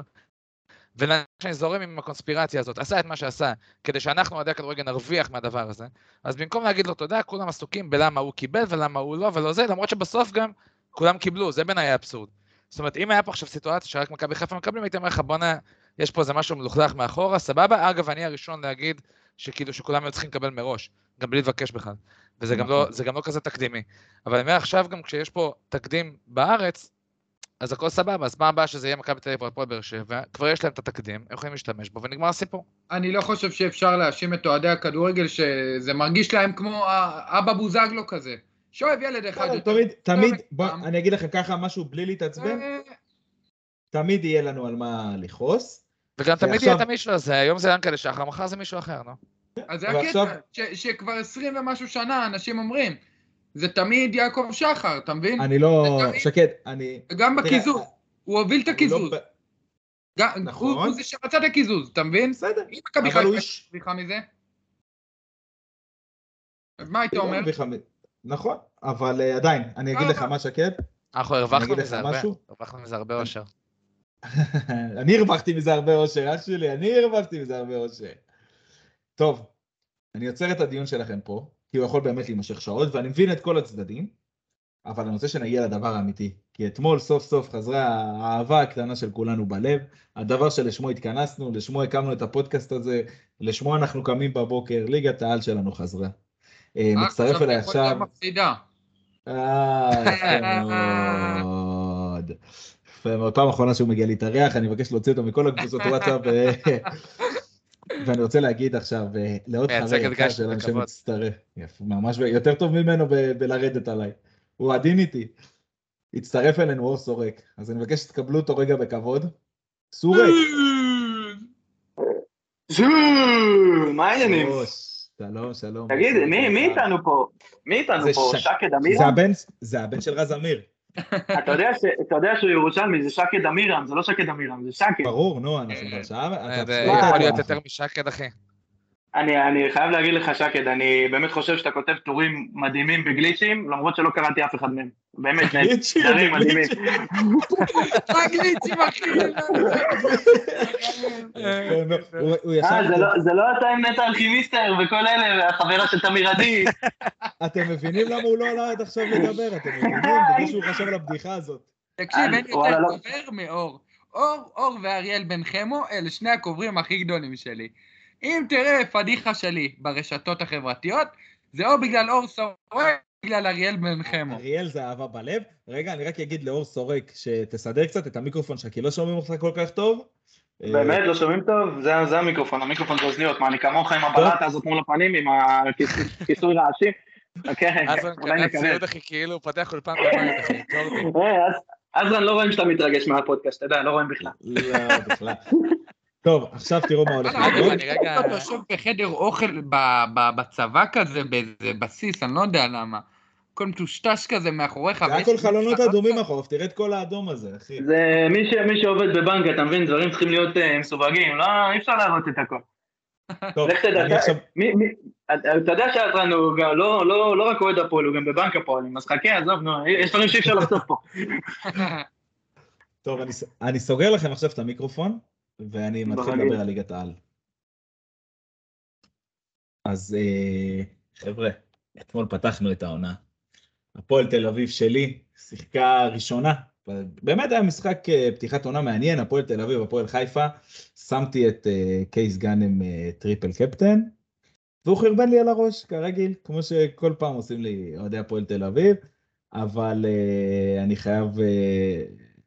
ונשי זורם עם הקונספירציה הזאת, עשה את מה שעשה, כדי שאנחנו, אוהדי הכדורגל, נרוויח מהדבר הזה, אז במקום להגיד לו תודה, כולם עסוקים בלמה הוא קיבל ולמה הוא לא ולא זה, למרות שבסוף גם כולם קיבלו, זה בעיניי האבסורד. זאת אומרת, אם היה פה עכשיו סיטואציה שרק מכבי חיפה מקבלים, הייתי אומר לך, בואנה, יש פה איזה משהו מלוכלך מאחורה, סבבה. אגב, אני הראשון להגיד שכאילו שכולם היו צריכים לקבל מראש, גם בלי לבקש בכלל. וזה גם לא, נכון. גם לא כזה תקדימי. אבל אני אומר עכשיו גם כשיש פה תקדים בארץ, אז הכל סבבה, אז מה הבעיה שזה יהיה מכבי תל אביב או הפועל באר שבע? כבר יש להם את התקדים, הם יכולים להשתמש בו ונגמר הסיפור. אני לא חושב שאפשר להאשים את אוהדי הכדורגל שזה מרגיש להם כמו אבא בוזגלו כזה. שאוהב ילד אחד. תמיד, תמיד, בוא. אני אגיד לכם ככה משהו בלי להתעצבן, אה, תמיד יהיה לנו על מה לכעוס. וגם תמיד יהיה את המישהו הזה, היום זה ינקלה שחר, מחר זה מישהו אחר, נו. אז זה הקטע, שכבר עשרים ומשהו שנה אנשים אומרים, זה תמיד יעקב שחר, אתה מבין? אני לא, תמיד- שקד, אני... תראה, בקיזוז, הוא הוביל את אני הקיזוז. לא גם- נכון. הוא הוא זה שרצה את הקיזוז, אתה מבין? בסדר, אם מכבי חיפה. סליחה מזה? אז מה היית לא אומר? נכון, אבל אה, עדיין, אני אגיד לא, לך לא. מה שקד, אנחנו אני הרווחנו אגיד לך מזה הרבה? הרווחנו מזה הרבה אושר. אני הרווחתי מזה הרבה אושר, אח שלי, אני הרווחתי מזה הרבה אושר. טוב, אני עוצר את הדיון שלכם פה, כי הוא יכול באמת להימשך שעות, ואני מבין את כל הצדדים, אבל אני רוצה שנגיע לדבר האמיתי. כי אתמול סוף סוף חזרה האהבה הקטנה של כולנו בלב, הדבר שלשמו התכנסנו, לשמו הקמנו את הפודקאסט הזה, לשמו אנחנו קמים בבוקר, ליגת העל שלנו חזרה. אה, אה, מצטרף אליי עכשיו... אה, יפה מאוד. יפה מאוד. פעם אחרונה שהוא מגיע להתארח, אני מבקש להוציא אותו מכל הקבוצות וואטסאפ. ואני רוצה להגיד עכשיו אה, לעוד חבר יקר שלנו. שמצטרף. יפה, ממש יותר טוב ממנו בלרדת עליי. הוא עדין איתי. הצטרף אלינו אור סורק, אז אני מבקש שתקבלו אותו רגע בכבוד. סורק. מה העניינים? שלום, שלום. תגיד, מי מי איתנו פה? מי איתנו פה? שקד? הבן, זה הבן של רז אמיר. אתה יודע ש- אתה יודע שהוא ירושלמי, זה שקד אמירם, זה לא שקד אמירם, זה שקד. ברור, נו, אנחנו כבר שעה... אה, אתה זה יכול להיות. יותר משקד, אחי. אני אני חייב להגיד לך, שקד, אני באמת חושב שאתה כותב טורים מדהימים בגליצ'ים, למרות שלא קראתי אף אחד מהם. באמת, גליצ'ים, מדהימים. גליצ'ים. אחי. אה, זה איתו. לא- זה לא אתה עם נטע אלכימיסטר וכל אלה, והחברה של תמיר עדי. אתם מבינים למה הוא לא עלה עד עכשיו לדבר? אתם מבינים? בגלל שהוא חשב על הבדיחה הזאת. תקשיב, אין יותר לא. קובר מאור. אור, אור ואריאל בן חמו, אלה שני הקוברים הכי גדולים שלי. אם תראה פדיחה שלי ברשתות החברתיות, זה או בגלל אור סורק, או בגלל אריאל בן חמו. אריאל זה אהבה בלב. רגע, אני רק אגיד לאור סורק שתסדר קצת את המיקרופון שלך, כי לא שומעים אותך כל כך טוב. אה, באמת, לא שומעים טוב? זה זה המיקרופון, המיקרופון זה אוזניות. מה, אני כמוך עם הבלטה הזאת מול הפנים, עם הכיסוי? כן, אז הוא אולי נקבל. ציוד, אחי, כאילו הוא פותח אולפן בבית, אחי. אה, אז- עזרן, לא רואים שאתה מתרגש מהפודקאסט, אתה יודע, לא רואים בכלל. לא, בכלל. טוב, עכשיו תראו מה הולך לקרות. אני רגע- אתה יושב בחדר אוכל ב- ב- בצבא כזה, באיזה בסיס, אני לא יודע למה. הכל מטושטש כזה מאחוריך. זה הכל חלונות אדומים. החוף, תראה את כל האדום הזה, אחי. זה מי ש- מי שעובד בבנק, אתה מבין, דברים צריכים להיות אה, מסווגים, לא, אי אפשר להראות את הכל. טוב, לך תדע, אני עכשיו... אתה יודע שעזרן הוא גם לא- לא לא רק אוהד הפועל, הוא גם בבנק הפועלים, אז חכה, עזוב, נו, יש דברים שאי אפשר לחשוף פה. טוב, אני סוגר לכם עכשיו את המיקרופון, ואני מתחיל. לדבר על ליגת העל. אז אה, חבר'ה, אתמול פתחנו את העונה. הפועל תל אביב שלי שיחקה ראשונה. באמת היה משחק אה, פתיחת עונה מעניין, הפועל תל אביב, הפועל חיפה. שמתי את אה, קייס גאנם triple קפטן, והוא חרבן לי על הראש, כרגיל, כמו שכל פעם עושים לי אוהדי הפועל תל אביב, אבל אה, אני חייב אה,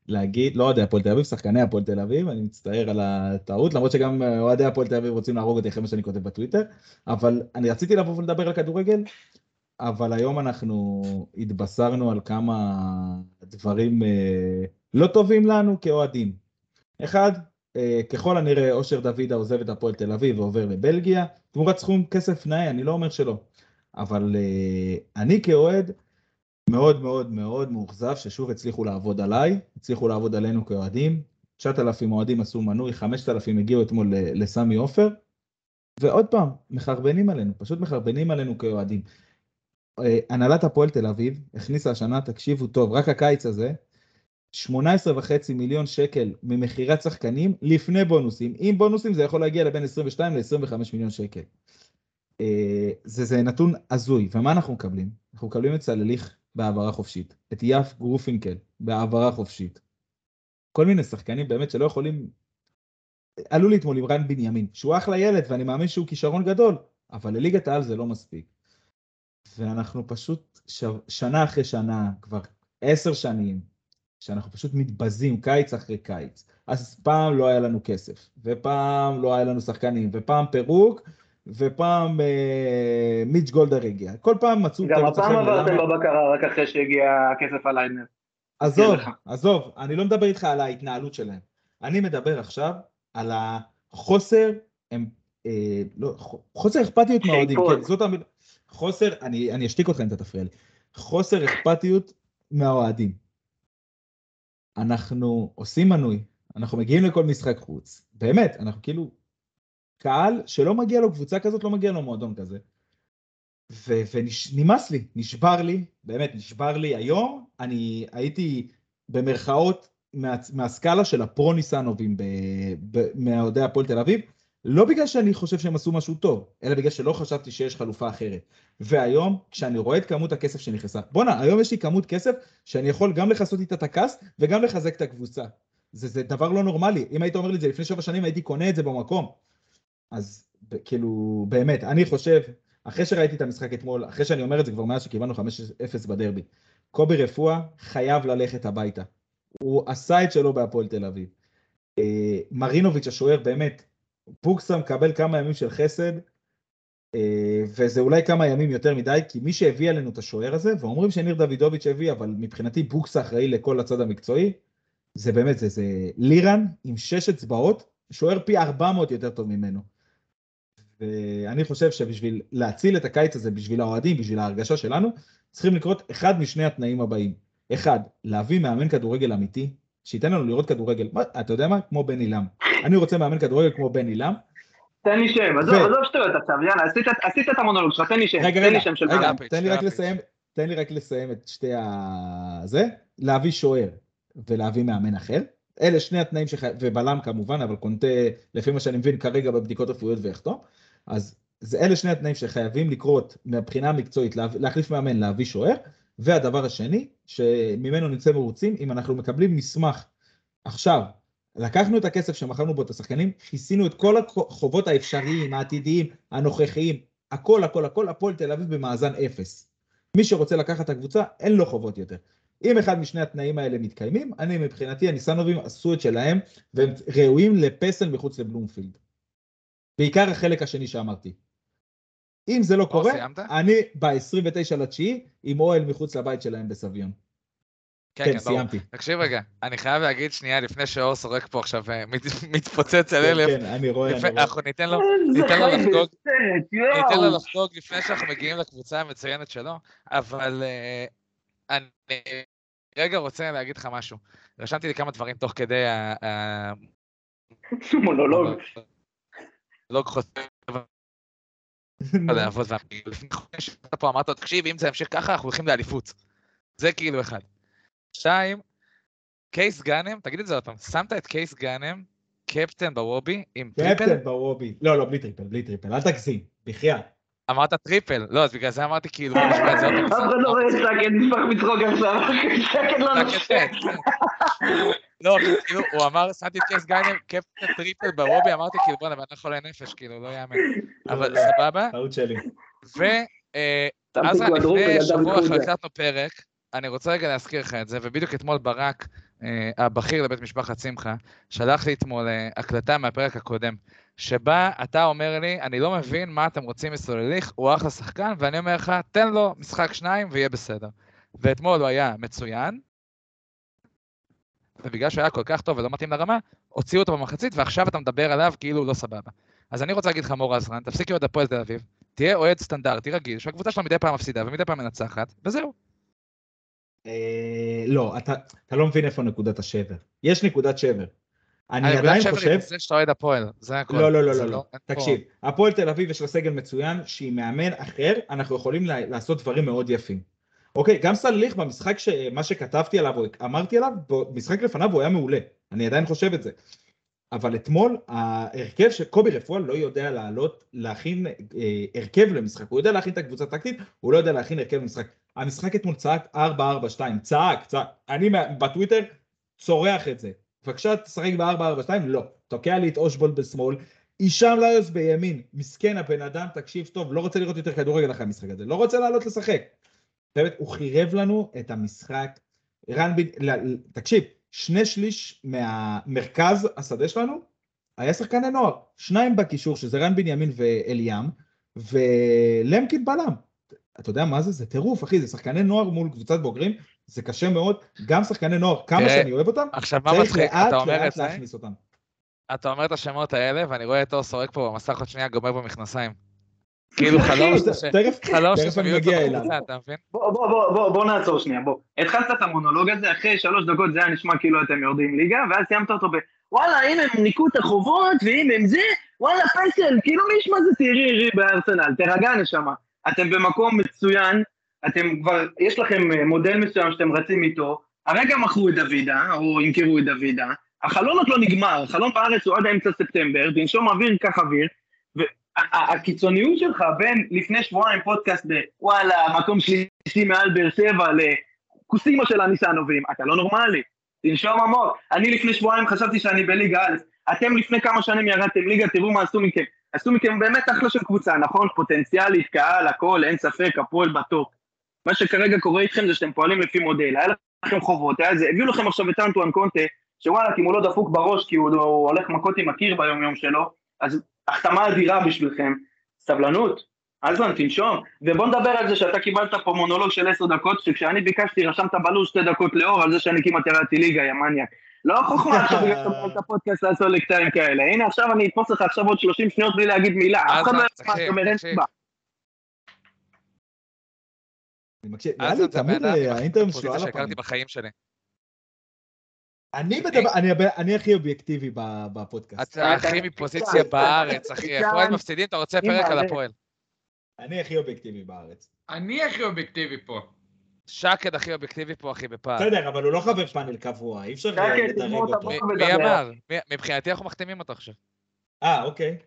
להגיד, לא אוהדי הפועל תל אביב, שחקני הפועל תל אביב, אני מצטער על הטעות, למרות שגם אה, אוהדי הפועל תל אביב רוצים להרוג אותי אחרי מה שאני כותב בטוויטר, אבל אני רציתי לבוא ולדבר על כדורגל, אבל היום אנחנו התבשרנו על כמה דברים אה, לא טובים לנו כאוהדים. אחד, אה, ככל הנראה אושר דוידה עוזב את הפועל תל אביב ועובר לבלגיה, תמורת סכום כסף נאה, אני לא אומר שלא, אבל אה, אני כאוהד מאוד מאוד מאוד מאוכזב ששוב הצליחו לעבוד עליי, הצליחו לעבוד עלינו כאוהדים, 9,000 אוהדים עשו מנוי, 5,000 הגיעו אתמול לסמי עופר, ועוד פעם, מחרבנים עלינו, פשוט מחרבנים עלינו כאוהדים. אה, הנהלת הפועל תל אביב הכניסה השנה, תקשיבו טוב, רק הקיץ הזה, 18.5 מיליון שקל ממכירת שחקנים לפני בונוסים. עם בונוסים זה יכול להגיע לבין 22 ל-25 מיליון שקל. אה, זה, זה נתון הזוי, ומה אנחנו מקבלים? אנחנו מקבלים את צלליך בהעברה חופשית, את יף גרופינקל בהעברה חופשית. כל מיני שחקנים באמת שלא יכולים... עלו לי אתמול עם רן בנימין, שהוא אחלה ילד ואני מאמין שהוא כישרון גדול, אבל לליגת העל זה לא מספיק. ואנחנו פשוט ש... שנה אחרי שנה, כבר עשר שנים, שאנחנו פשוט מתבזים קיץ אחרי קיץ. אז פעם לא היה לנו כסף, ופעם לא היה לנו שחקנים, ופעם פירוק, ופעם אה, מיץ' גולדהר הגיע. כל פעם מצאו גם הפעם עברתם בבקרה רק אחרי שהגיע הכסף על ליינר. עזוב. עזוב, אני לא מדבר איתך על ההתנהלות שלהם. אני מדבר עכשיו על החוסר, הם, אה, לא, חוסר אכפתיות מהאוהדים. כן, זאת המילה. חוסר, אני, אני אשתיק אותך אם אתה תפריע לי. חוסר אכפתיות מהאוהדים. אנחנו עושים מנוי, אנחנו מגיעים לכל משחק חוץ. באמת, אנחנו כאילו קהל שלא מגיע לו קבוצה כזאת, לא מגיע לו מועדון כזה. ונמאס לי, נשבר לי, באמת נשבר לי היום, אני הייתי במרכאות מה, מהסקאלה של הפרו-ניסנובים ב- ב- מאוהדי הפועל תל אביב, לא בגלל שאני חושב שהם עשו משהו טוב, אלא בגלל שלא חשבתי שיש חלופה אחרת. והיום, כשאני רואה את כמות הכסף שנכנסה, בואנה, היום יש לי כמות כסף שאני יכול גם לכסות איתה את הכעס וגם לחזק את הקבוצה. זה, זה דבר לא נורמלי, אם היית אומר לי את זה לפני שבע שנים הייתי קונה את זה במקום. אז כאילו, באמת, אני חושב, אחרי שראיתי את המשחק אתמול, אחרי שאני אומר את זה כבר מאז שקיבלנו 5-0 בדרבי, קובי רפואה חייב ללכת הביתה. הוא עשה את שלו בהפועל תל אביב. אה, מרינוביץ' השוער, באמת, בוקסה מקבל כמה ימים של חסד, אה, וזה אולי כמה ימים יותר מדי, כי מי שהביא עלינו את השוער הזה, ואומרים שניר דוידוביץ' הביא, אבל מבחינתי בוקסה אחראי לכל הצד המקצועי, זה באמת, זה, זה לירן עם שש אצבעות, שוער פי 400 יותר טוב ממנו. ואני חושב שבשביל להציל את הקיץ הזה, בשביל האוהדים, בשביל ההרגשה שלנו, צריכים לקרות אחד משני התנאים הבאים. אחד, להביא מאמן כדורגל אמיתי, שייתן לנו לראות כדורגל, מה, אתה יודע מה? כמו בן עילם. אני רוצה מאמן כדורגל כמו בן עילם. תן לי שם, עזוב, עזוב שטויות עכשיו, יאללה, עשית- עשית את המונולוג שלך, תן לי שם, רגע, תן רגע, לי שם של רגע, תן לי רק. לסיים, תן לי רק לסיים את שתי ה... זה, להביא שוער ולהביא מאמן אחר. אלה שני התנאים שח... ובלם כמובן, אבל קונטה, לפי מה שאני מבין, כרגע בבדיקות רפואיות ויחתום. אז זה אלה שני התנאים שחייבים לקרות מהבחינה המקצועית, לה... להחליף מאמן, להביא שוער. והדבר השני, שממנו נצא מרוצים, אם אנחנו מקבלים מסמך עכשיו, לקחנו את הכסף שמכרנו בו את השחקנים, כיסינו את כל החובות האפשריים, העתידיים, הנוכחיים, הכל הכל הכל, הפועל תל אביב במאזן אפס. מי שרוצה לקחת את הקבוצה, אין לו חובות יותר. אם אחד משני התנאים האלה מתקיימים, אני מבחינתי, הניסנובים עשו את שלהם, והם ראויים לפסל מחוץ לבלומפילד. בעיקר החלק השני שאמרתי. אם זה לא קורה, סיימת? אני ב-29 לתשיעי עם אוהל מחוץ לבית שלהם בסביון. כן, כן, כן, ברור. סיימתי. תקשיב רגע, אני חייב להגיד שנייה לפני שאור סורק פה עכשיו אה, מת- מתפוצץ על כן, אלף. כן, אני רואה, לפני- אני רואה. אנחנו ניתן לו, ניתן לו לחגוג. ניתן לו. לחגוג לפני שאנחנו מגיעים לקבוצה המצוינת שלו, אבל אה, אני רגע רוצה להגיד לך משהו. רשמתי לי כמה דברים תוך כדי ה... ה- חוסר הלהבות והמילים. לפני חודש אתה פה אמרת, תקשיב, אם זה ימשיך ככה, אנחנו הולכים לאליפות. זה כאילו אחד. שתיים, קייס גאנם, תגיד את זה עוד פעם, שמת את קייס גאנם, קפטן בוובי, עם triple? קפטן בוובי. לא, לא, בלי triple, בלי triple, אל תגזים, בחייאת. אמרת triple, לא, אז בגלל זה אמרתי כאילו, בוא נשמע את זה עוד פעם. אף אחד לא רואה שקד נשפך מצחוק עכשיו, שקד לא רק נושם. כן. לא, כאילו, הוא אמר, שמתי את קייס גאנם, קפטן triple בוובי, אמרתי כאילו, בואנה, בן אדם חולה נפש, כאילו, לא יאמן. אבל סבבה. טעות שלי. ואז כדור לפני שבוע. שהקלטנו פרק, אני רוצה רגע להזכיר לך את זה, ובדיוק אתמול ברק, אה, הבכיר לבית משפחת שמחה, שלח לי אתמול אה, הקלטה מהפרק הקודם, שבה אתה אומר לי, אני לא מבין מה אתם רוצים מסולליך, הוא אחלה שחקן, ואני אומר לך, תן לו משחק שניים ויהיה בסדר. ואתמול הוא היה מצוין, ובגלל שהוא היה כל כך טוב ולא מתאים לרמה, הוציאו אותו במחצית, ועכשיו אתה מדבר עליו כאילו הוא לא סבבה. אז אני רוצה להגיד לך, מור עזרן, תפסיק להיות הפועל תל אביב, תהיה אוהד סטנדרטי רגיל, שהקבוצה שלו מדי פעם מפסידה ומדי פעם מנצחת, וזהו. אה, לא, אתה לא מבין איפה נקודת השבר. יש נקודת שבר. אני אני עדיין חושב... זה שאתה אוהד הפועל, זה הכל. לא, לא, לא, לא, לא. פה- תקשיב, הפועל תל אביב יש לה סגל מצוין, שהיא מאמן אחר, אנחנו יכולים לעשות דברים מאוד יפים. אוקיי, גם סלליך במשחק, ש... מה שכתבתי עליו, או אמרתי עליו, במשחק לפניו הוא היה מעולה. אני עדיין חושב את זה. אבל אתמול, ההרכב של קובי רפואה לא יודע לעלות, להכין אה, הרכב למשחק. הוא יודע להכין את הקבוצה הטקטית, הוא לא יודע להכין הרכב למשחק. המשחק אתמול צעק 4-4-2, צעק, צעק. אני בטוויטר צורח את זה. בבקשה תשחק ב-4-4-2, לא. תוקע לי את אושבול בשמאל, הישאם ליוס בימין. מסכן הבן אדם, תקשיב טוב, לא רוצה לראות יותר כדורגל אחרי המשחק הזה. לא רוצה לעלות לשחק. באמת, הוא חירב לנו את המשחק רן בן... תקשיב, שני שליש מהמרכז השדה שלנו היה שחקני נוער. שניים בקישור, שזה רן בנימין ואליאם, ולמקין בלם. אתה יודע מה זה? זה טירוף, אחי, זה שחקני נוער מול קבוצת בוגרים, זה קשה מאוד. גם שחקני נוער, כמה שאני אוהב אותם, עכשיו מה צריך מצחיק, לאט אתה אומר לאט להכניס אותם. אתה אומר את השמות האלה, ואני רואה את אור סורק פה במסך עוד שנייה גומר במכנסיים. כאילו חלום אחי, ש- תכף חלום תכף אני ששמים אותו מגיע אליו. בקבוצה, אתה מבין? בוא, בוא, בוא, בוא, בוא נעצור שנייה, בוא. התחלת את המונולוג הזה, אחרי שלוש דקות זה היה נשמע כאילו אתם יורדים ליגה, ואז סיימת אותו ב... וואלה, אם הם ניקו את החובות, ואם הם זה, וואלה, פסל, כאילו מי ישמע זה תראי רי בארסנל, תירגע נשמה. אתם במקום מצוין, אתם כבר, יש לכם אה, מודל מסוים שאתם רצים איתו, הרגע מכרו את דוידה, או ימכרו את דוידה, החלון עוד לא נגמר, החלון בארץ הוא עד אמצע ספטמבר, תנשום אוויר, קח אוויר, והקיצוניות שלך בין לפני שבועיים פודקאסט בוואלה, מקום שלישי מעל באר שבע לכוסימו של הניסנובים, אתה לא נורמלי, תנשום עמוק. אני לפני שבועיים חשבתי שאני בליגה א', אתם לפני כמה שנים ירדתם ליגה, תראו מה עשו מכם. עשו מכם באמת אחלה של קבוצה, נכון? פוטנציאלית, קהל, הכל, אין ספק, הפועל ב top. מה שכרגע קורה איתכם זה שאתם פועלים לפי מודל, היה לכם חובות, היה זה, הביאו לכם עכשיו את אנטואן קונטה, שוואלה, אם הוא לא דפוק בראש כי הוא, הוא הולך מכות עם הקיר ביום יום שלו, אז החתמה אדירה בשבילכם, סבלנות, אזרן, תנשום, ובוא נדבר על זה שאתה קיבלת פה מונולוג של עשר דקות, שכשאני ביקשתי רשמת בלו"ז שתי דקות לאור על זה שאני כמעט ירדתי ליגה, יא מניאק. לא חוכמה עכשיו בגלל שאתה מנהל את הפודקאסט לעשות לי קטעים כאלה, הנה עכשיו אני אתפוס לך עכשיו עוד 30 שניות בלי להגיד מילה, אף אחד לא ישמע, אתה אומר אין סיבה. אני מקשיב, נראה לי תמיד הכי האינטרנט שלו על הפנים. בחיים שלי. אני מדבר, אני הכי אובייקטיבי ב- בפודקאסט. אתה הכי מפוזיציה בארץ, אחי. הפועל מפסידים, אתה רוצה פרק על הפועל. אני הכי אובייקטיבי בארץ. אני הכי אובייקטיבי פה. שקד הכי אובייקטיבי פה, אחי, בפער. בסדר, אבל הוא לא חבר פאנל קבוע, אי אפשר לדרג אותו. מי- אמר? מי- מבחינתי אנחנו מחתימים אותו עכשיו. אה, אוקיי.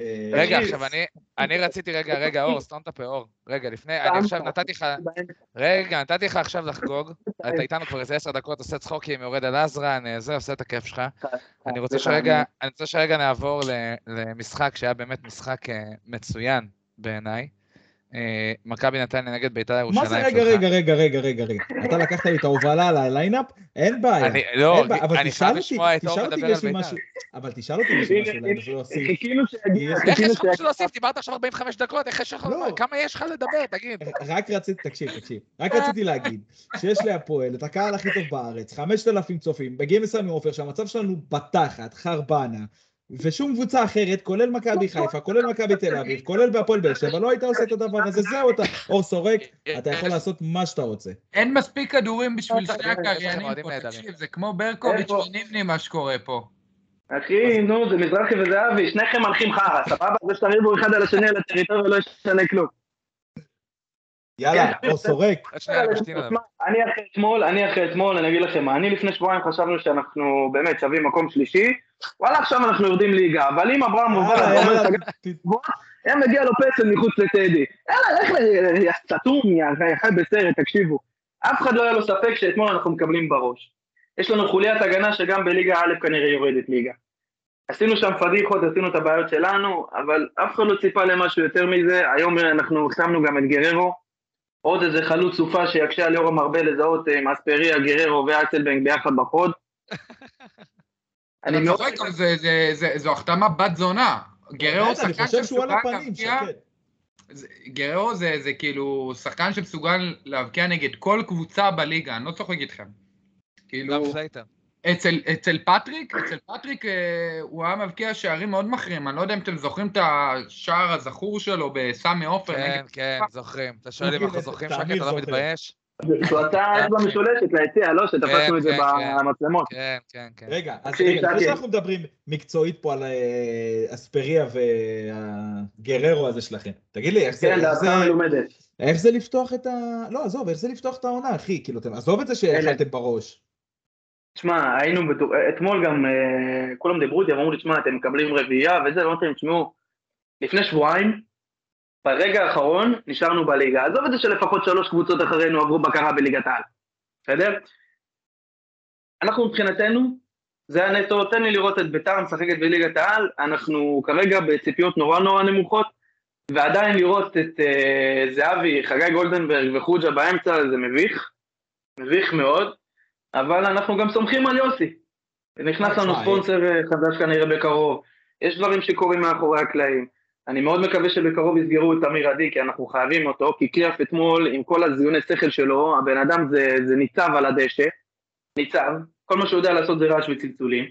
אה, רגע. עכשיו אני, אני רציתי, רגע, רגע, אור, סתום את הפה, אור. רגע, לפני, אני עכשיו. נתתי לך, רגע, נתתי לך עכשיו לחגוג. אתה איתנו כבר איזה עשר דקות, עושה צחוקים, יורד על עזרן, אה, זה, עושה את הכיף שלך. אני רוצה סליחה, שרגע, אני רוצה שרגע נעבור למשחק שהיה באמת משחק אה, מצוין בעיניי. אה, מכבי נתניה נגד בית"ר ירושלים מה זה שלך. רגע, רגע, רגע, רגע, רגע, רגע. אתה לקחת לי את ההובלה על ה line-up? אין בעיה. אני, לא, אני חייב לשמוע את אור תשאל אותי מדבר אם על יש לי בית"ר. משהו, אבל תשאל אותי אם יש לי משהו הנה, בשביל להוסיף. חיכינו שיגיע, איך יש לך משהו. להוסיף? דיברת עכשיו 45 דקות, איך יש לך, לא. כמה יש לך לדבר, תגיד. רק רציתי, תקשיב, תקשיב, רק רציתי להגיד שיש להפועל את הקהל הכי טוב בארץ, 5,000 צופים, מגיעים לסמי עופר שהמצב שלנו בתחת, חרבנה, ושום קבוצה אחרת, כולל מכבי חיפה, כולל מכבי תל אביב, כולל בהפועל באר שבע, לא היית עושה את הדבר הזה, זהו אתה, אור סורק, אתה יכול לעשות מה שאתה רוצה. אין מספיק כדורים בשביל שני הקריינים פה. תקשיב, זה כמו ברקוביץ' איפה? וניבני מה שקורה פה. אחי, נו, זה מזרחי וזהבי, שניכם מנחים חרא, סבבה? זה שתריבו אחד על השני על הטריטוריה לא ישנה כלום. יאללה, כן, אור סורק, אני אחרי אתמול, אני אחרי אתמול, אני אגיד לכם מה, אני לפני שבועיים חשבנו שאנחנו באמת שווים מקום שלישי, וואלה עכשיו אנחנו יורדים ליגה, אבל אם אברהם הגבוה, היה מגיע לו פסל מחוץ לטדי. יאללה, לך ל... יא סתום, יא חי בסרט, תקשיבו. אף אחד לא היה לו ספק שאתמול אנחנו מקבלים בראש. יש לנו חוליית הגנה שגם בליגה א' כנראה יורדת ליגה. עשינו שם פדיחות, עשינו את הבעיות שלנו, אבל אף אחד לא ציפה למשהו יותר מזה. היום אנחנו החתמנו גם את גררו, עוד איזה חלוץ סופה שיקשה על יורם ארבל לזהות עם אספריה, גררו ואצלבנק ביחד בחוד. אני. צוחק, אבל זה- זה- זה- זו החתמה בת זונה. גררו שחקן שמסוגל להבקיע, גררו זה זה כאילו שחקן שמסוגל להבקיע נגד כל קבוצה בליגה, אני לא צוחק איתכם. כאילו. אצל, אצל פטריק, אצל פטריק אה, הוא היה מבקיע שערים מאוד מכריעים, אני לא יודע אם אתם זוכרים את השער הזכור שלו בסמי עופר כן, נגד כן, זוכרים. אתה שואל אם אנחנו זוכרים שקד, אתה לא. מתבייש? שהוא עשה אצבע משולשת ליציע, לא? שתפסנו את זה כן, כן. במצלמות. כן, כן, כן. רגע, אז רגע, לפני. שאנחנו מדברים מקצועית פה על אה, אספריה והגררו הזה שלכם, תגיד לי, איך זה, כן, דעתך זה, מלומדת. איך זה לפתוח את ה... לא, עזוב, איך זה לפתוח את העונה, אחי? כאילו, עזוב את זה שאכלתם בראש. תשמע, היינו בטוח, אתמול גם אה, כולם דיברו איתי, אמרו לי, תשמע, אתם מקבלים רביעייה וזה, ואמרתי להם, תשמעו, לפני שבועיים, ברגע האחרון, נשארנו בליגה. עזוב את זה שלפחות שלוש קבוצות אחרינו עברו בקרה בליגת העל, בסדר? אנחנו מבחינתנו, זה הנטו, תן לי לראות את ביתר משחקת בליגת העל, אנחנו כרגע בציפיות נורא נורא נמוכות, ועדיין לראות את אה, זהבי, חגי גולדנברג וחוג'ה באמצע, זה מביך, מביך מאוד. אבל אנחנו גם סומכים על יוסי. נכנס לנו ספונסר אה, חדש כנראה בקרוב, יש דברים שקורים מאחורי הקלעים. אני מאוד מקווה שבקרוב יסגרו את אמיר עדי, כי אנחנו חייבים אותו, כי קריאף אתמול, עם כל הזיוני שכל שלו, הבן אדם זה, זה ניצב על הדשא, ניצב, כל מה שהוא יודע לעשות זה רעש וצלצולים.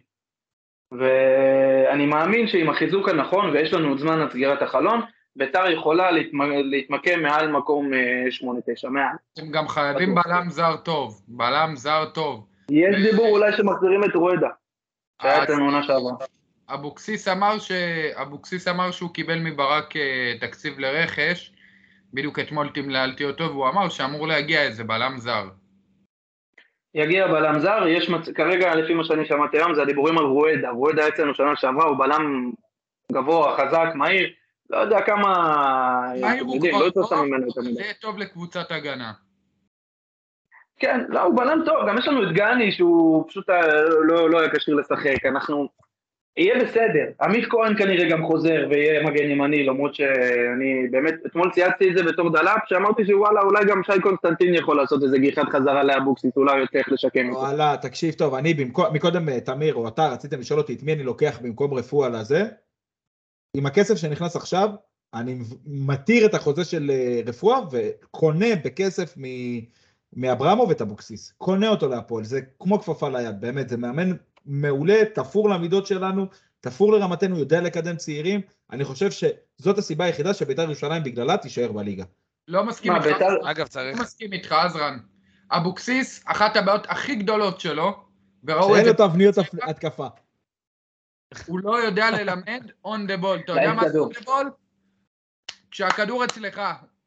ואני מאמין שעם החיזוק הנכון, ויש לנו עוד זמן עד סגירת החלון, ביתר יכולה להתמ- להתמקם מעל מקום אה, 8-9, מעל. הם גם חייבים בלם זר טוב, בלם זר טוב. יש דיבור אולי שמחזירים את רואדה, שהיה אצלנו עונה שעברה. אבוקסיס אמר, ש... אבוקסיס אמר שהוא קיבל מברק אה, תקציב לרכש, בדיוק אתמול תמללתי אותו, והוא אמר שאמור להגיע איזה בלם זר. יגיע בלם זר, יש מצ... כרגע לפי מה שאני שמעתי היום זה הדיבורים על רואדה, רואדה אצלנו שנה שעברה, הוא בלם גבוה, חזק, מהיר, לא יודע כמה, יודעים, כבר לא ממנו יותר זה מדי. יהיה טוב לקבוצת הגנה. כן, לא, הוא בלם טוב, גם יש לנו את גני שהוא פשוט היה- לא, לא היה כשיר לשחק, אנחנו... יהיה בסדר, עמית כהן כנראה גם חוזר ויהיה מגן ימני, למרות שאני באמת, אתמול צייצתי את זה בתור דלאפ, שאמרתי שוואלה, אולי גם שי קונסטנטין יכול לעשות איזה גיחת חזרה לאבוקסיס, אולי הוא יצטרך לשקם את זה. וואלה, תקשיב טוב, אני במקום, מקודם אה, תמיר או אתה רציתם לשאול אותי את מי אני לוקח במקום רפואה לזה. עם הכסף שנכנס עכשיו, אני מתיר את החוזה של אה, רפואה וקונה בכסף מ- מאברמוב את אבוקסיס. קונה אותו להפועל, זה כמו כפפה ליד, באמת, זה מאמן מעולה, תפור למידות שלנו, תפור לרמתנו, יודע לקדם צעירים. אני חושב שזאת הסיבה היחידה שבית"ר ירושלים בגללה תישאר בליגה. לא מסכים איתך, בית"ר- אגב, לא צריך... מסכים איתך, עזרן. אבוקסיס, אחת הבעיות הכי גדולות שלו, וראו את שאין זה, לו תבניות התקפה. הוא לא יודע ללמד on the ball. אתה יודע להם מה זה on the ball? כשהכדור אצלך,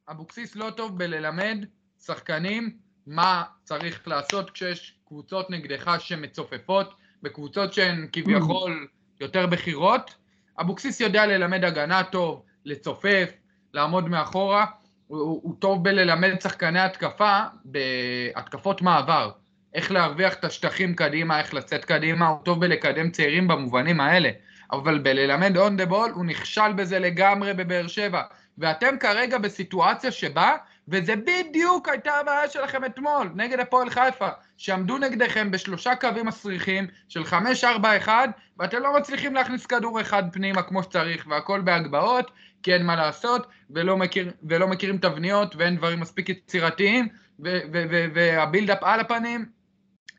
אבוקסיס לא טוב בללמד שחקנים מה צריך לעשות כשיש קבוצות נגדך שמצופפות, בקבוצות שהן כביכול יותר בכירות. אבוקסיס יודע ללמד הגנה טוב, לצופף, לעמוד מאחורה. הוא, הוא טוב בללמד שחקני התקפה, בהתקפות מעבר. איך להרוויח את השטחים קדימה, איך לצאת קדימה, הוא טוב בלקדם צעירים במובנים האלה. אבל בללמד on the ball הוא נכשל בזה לגמרי בבאר שבע. ואתם כרגע בסיטואציה שבה, וזה בדיוק הייתה הבעיה שלכם אתמול, נגד הפועל חיפה, שעמדו נגדכם בשלושה קווים מסריחים של 5-4-1, ואתם לא מצליחים להכניס כדור אחד פנימה כמו שצריך, והכל בהגבהות, כי אין מה לעשות, ולא, מכיר, ולא מכירים תבניות, ואין דברים מספיק יצירתיים, וה build-up על הפנים,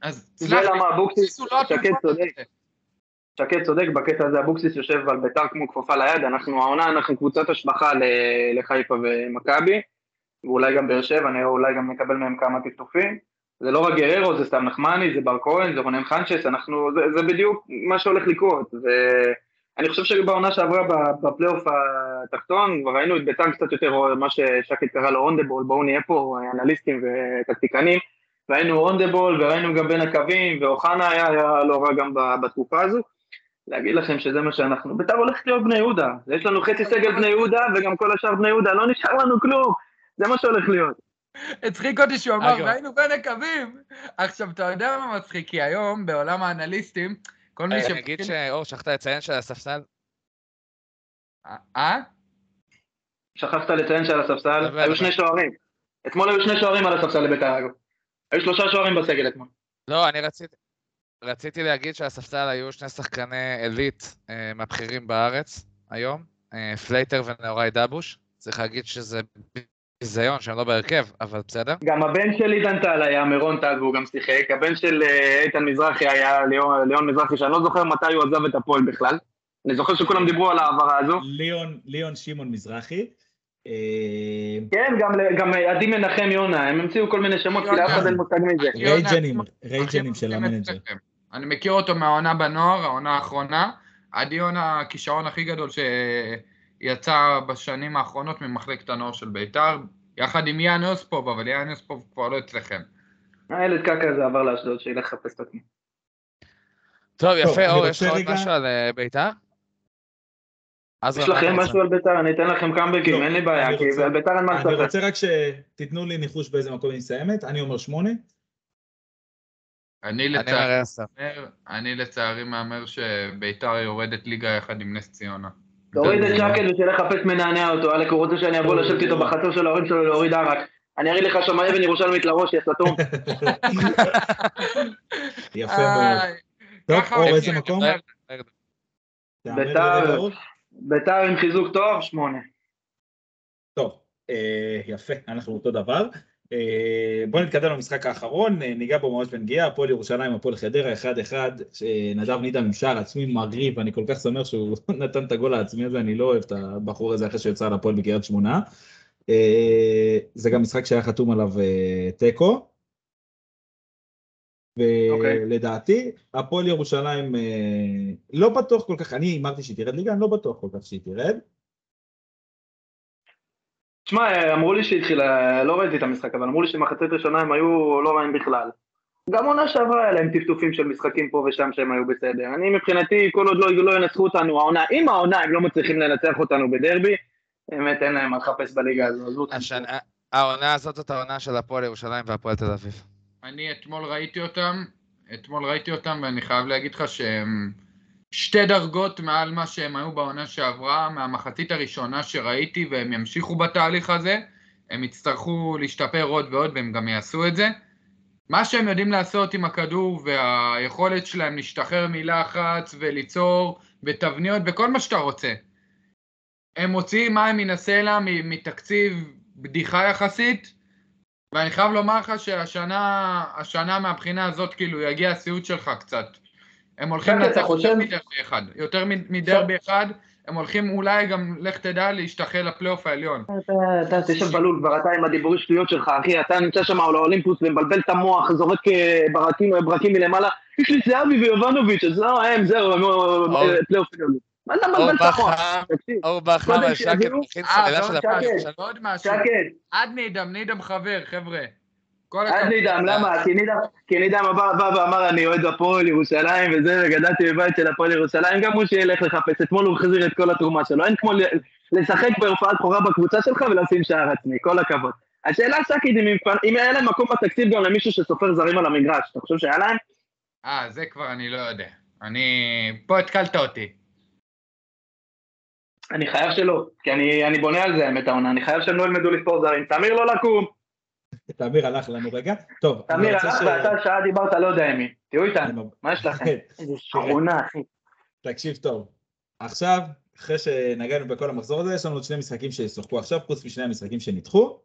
אז סלח לי, אבוקסיס, הוא לא. לזה. שקד צודק, בקטע הזה אבוקסיס יושב על ביתר כמו כפפה ליד, אנחנו העונה, אנחנו קבוצת השבחה לחיפה ומכבי, ואולי גם באר שבע, נראה אולי גם נקבל מהם כמה טפטופים. זה לא רק גררו, זה סתם נחמני, זה בר כהן, זה רונן חנצ'ס, אנחנו, זה, זה בדיוק מה שהולך לקרות. ואני חושב שבעונה שעברה בפלייאוף התחתון, כבר ראינו את ביתר קצת יותר, מה ששקד קרא לו on the ball, בואו נהיה פה אנליסטים וטקטיקנים. ראינו אונדבול וראינו גם בין הקווים, ואוחנה היה, היה לא רע גם בתקופה הזו. להגיד לכם שזה מה שאנחנו, בית"ר הולכת להיות בני יהודה, יש לנו חצי סגל בני יהודה וגם כל השאר בני יהודה, לא נשאר לנו כלום, זה מה שהולך להיות. הצחיק אותי שהוא אמר. והיינו בין הקווים. עכשיו, אתה יודע מה מצחיק? כי היום, בעולם האנליסטים, כל מי ש... אני אגיד שאור, שכחת לציין שהספסל... אה? שכחת לציין שעל הספסל, היו. שני שוערים. אתמול היו שני שוערים על הספסל לבית"ר אגב. היו שלושה שוערים בסגל אתמול. לא, אני רציתי... רציתי להגיד שהספסל היו שני שחקני עילית אה, מהבכירים בארץ היום, אה, פלייטר ונאורי דבוש. צריך להגיד שזה ביזיון שהם לא בהרכב, אבל בסדר. גם הבן של עידן טל היה מירון טל והוא גם שיחק, הבן של אה, איתן מזרחי היה ליאון, ליאון מזרחי, שאני לא זוכר מתי הוא עזב את הפועל בכלל. אני זוכר שכולם דיברו על ההעברה הזו. ליאון, ליאון שמעון מזרחי. אה, כן, גם, אה, עדי מנחם יונה, הם המציאו כל מיני שמות, כי לאף אחד אין מושג מזה. regen ים, regen ים של ה manager. אני מכיר אותו מהעונה בנוער, העונה האחרונה. עדי יונה, הכישרון הכי גדול שיצא בשנים האחרונות ממחלקת הנוער של בית"ר, יחד עם יאן אוספוב, אבל יאן אוספוב כבר לא אצלכם. הילד קקה הזה עבר לאשדוד, שילך לחפש את עצמו. טוב, יפה, אור, יש לך עוד משהו על אה, בית"ר? אז יש לכם? משהו על בית"ר, אני אתן לכם קאמבקים, לא, אין לי בעיה, אני כי על בית"ר אין מה אני לספר. רוצה רק שתיתנו לי ניחוש באיזה מקום היא מסיימת, אני אומר שמונה. אני אני לצערי. מהמר- אני שביתר יורדת ליגה יחד עם נס ציונה. תוריד את שקל ושילך לחפש מנענע אותו, אלק הוא רוצה שאני אבוא לשבת איתו בחצר של ההורים שלו להוריד ערק. אני אראה לך שם אבן ירושלמית לראש, יא סתום. יפה מאוד. טוב, אור, אני- איזה מקום? בית"ר. ביתר עם חיזוק טוב, שמונה. טוב, אה, יפה, אנחנו אותו דבר. אה, בואו נתקדם למשחק האחרון, אה, ניגע בו ממש בנגיעה, הפועל ירושלים, הפועל חדרה, 1-1, נדב נידם עם שער עצמי מרהיב, אני כל כך שמח שהוא נתן את הגול העצמי הזה, אני לא אוהב את הבחור הזה אחרי שיצא לפועל בקריית שמונה. זה גם משחק שהיה חתום עליו תיקו. אוקיי. ולדעתי, הפועל ירושלים, אה, לא בטוח כל כך, אני הימרתי שהיא תרד ליגה, אני לא בטוח כל כך שהיא תרד. תשמע, אמרו לי שהתחילה, לא ראיתי את המשחק, אבל אמרו לי שמחצית ראשונה הם היו לא רעים בכלל. גם עונה שעברה היה להם טפטופים של משחקים פה ושם שהם היו בסדר. אני מבחינתי, כל עוד לא, לא ינצחו אותנו, העונה, אם העונה הם לא מצליחים לנצח אותנו בדרבי, באמת אין להם מה לחפש בליגה הזו. השנה- העונה הזאת זאת העונה של הפועל ירושלים והפועל תל אביב. אני אתמול ראיתי אותם, אתמול ראיתי אותם ואני חייב להגיד לך שהם שתי דרגות מעל מה שהם היו בעונה שעברה, מהמחצית הראשונה שראיתי והם ימשיכו בתהליך הזה, הם יצטרכו להשתפר עוד ועוד והם גם יעשו את זה. מה שהם יודעים לעשות עם הכדור והיכולת שלהם להשתחרר מלחץ וליצור בתבניות וכל מה שאתה רוצה. הם מוציאים מים מן הסלע מתקציב בדיחה יחסית, ואני חייב לומר לך שהשנה, השנה מהבחינה הזאת, כאילו, יגיע הסיוט שלך קצת. הם הולכים לנצח חושב? יותר מדרבי אחד, יותר מדרבי אחד, הם הולכים אולי גם, לך תדע, להשתחל לפלייאוף העליון. אתה אתה תשב בלול כבר אתה עם הדיבורי שטויות שלך, אחי, אתה נמצא שם על האולימפוס ומבלבל את המוח, זורק אה, ברקים, מלמעלה, יש לי זהבי ויובנוביץ', אז לא, הם, זהו, אה, פלייאוף עליון. מה אתה מבלבל את תקשיב, אור שקט שיביאו- מכין אה, סוללה של משהו, שקט, עד נידם, נידם חבר, חבר'ה. כל עד. נידם, למה? כי נידם, כי נידם בא ואמר אני אוהד הפועל ירושלים וזה, וגדלתי בבית של הפועל ירושלים, גם הוא שילך לחפש, אתמול הוא החזיר את כל התרומה שלו, אין כמו ל- לשחק בהופעת בכורה בקבוצה שלך ולשים שער עצמי, כל הכבוד. השאלה אם אם היה להם מקום בתקציב גם למישהו שסופר זרים על המגרש, אתה חושב שהיה להם? אה, זה כבר אני לא יודע. אני... פה התקלת אותי. אני חייב שלא, כי אני, אני בונה על זה האמת העונה, אני חייב שהם לא ילמדו לספור זרים. תמיר לא לקום, תמיר הלך לנו רגע. טוב, תמיר הלך ש- ואתה שעה דיברת לא יודע עם מי. תהיו איתנו, מה יש לכם? כן, איזה שכונה, אחי. תקשיב טוב. עכשיו, אחרי שנגענו בכל המחזור הזה, יש לנו עוד שני משחקים שישחקו עכשיו, חוץ משני המשחקים שנדחו.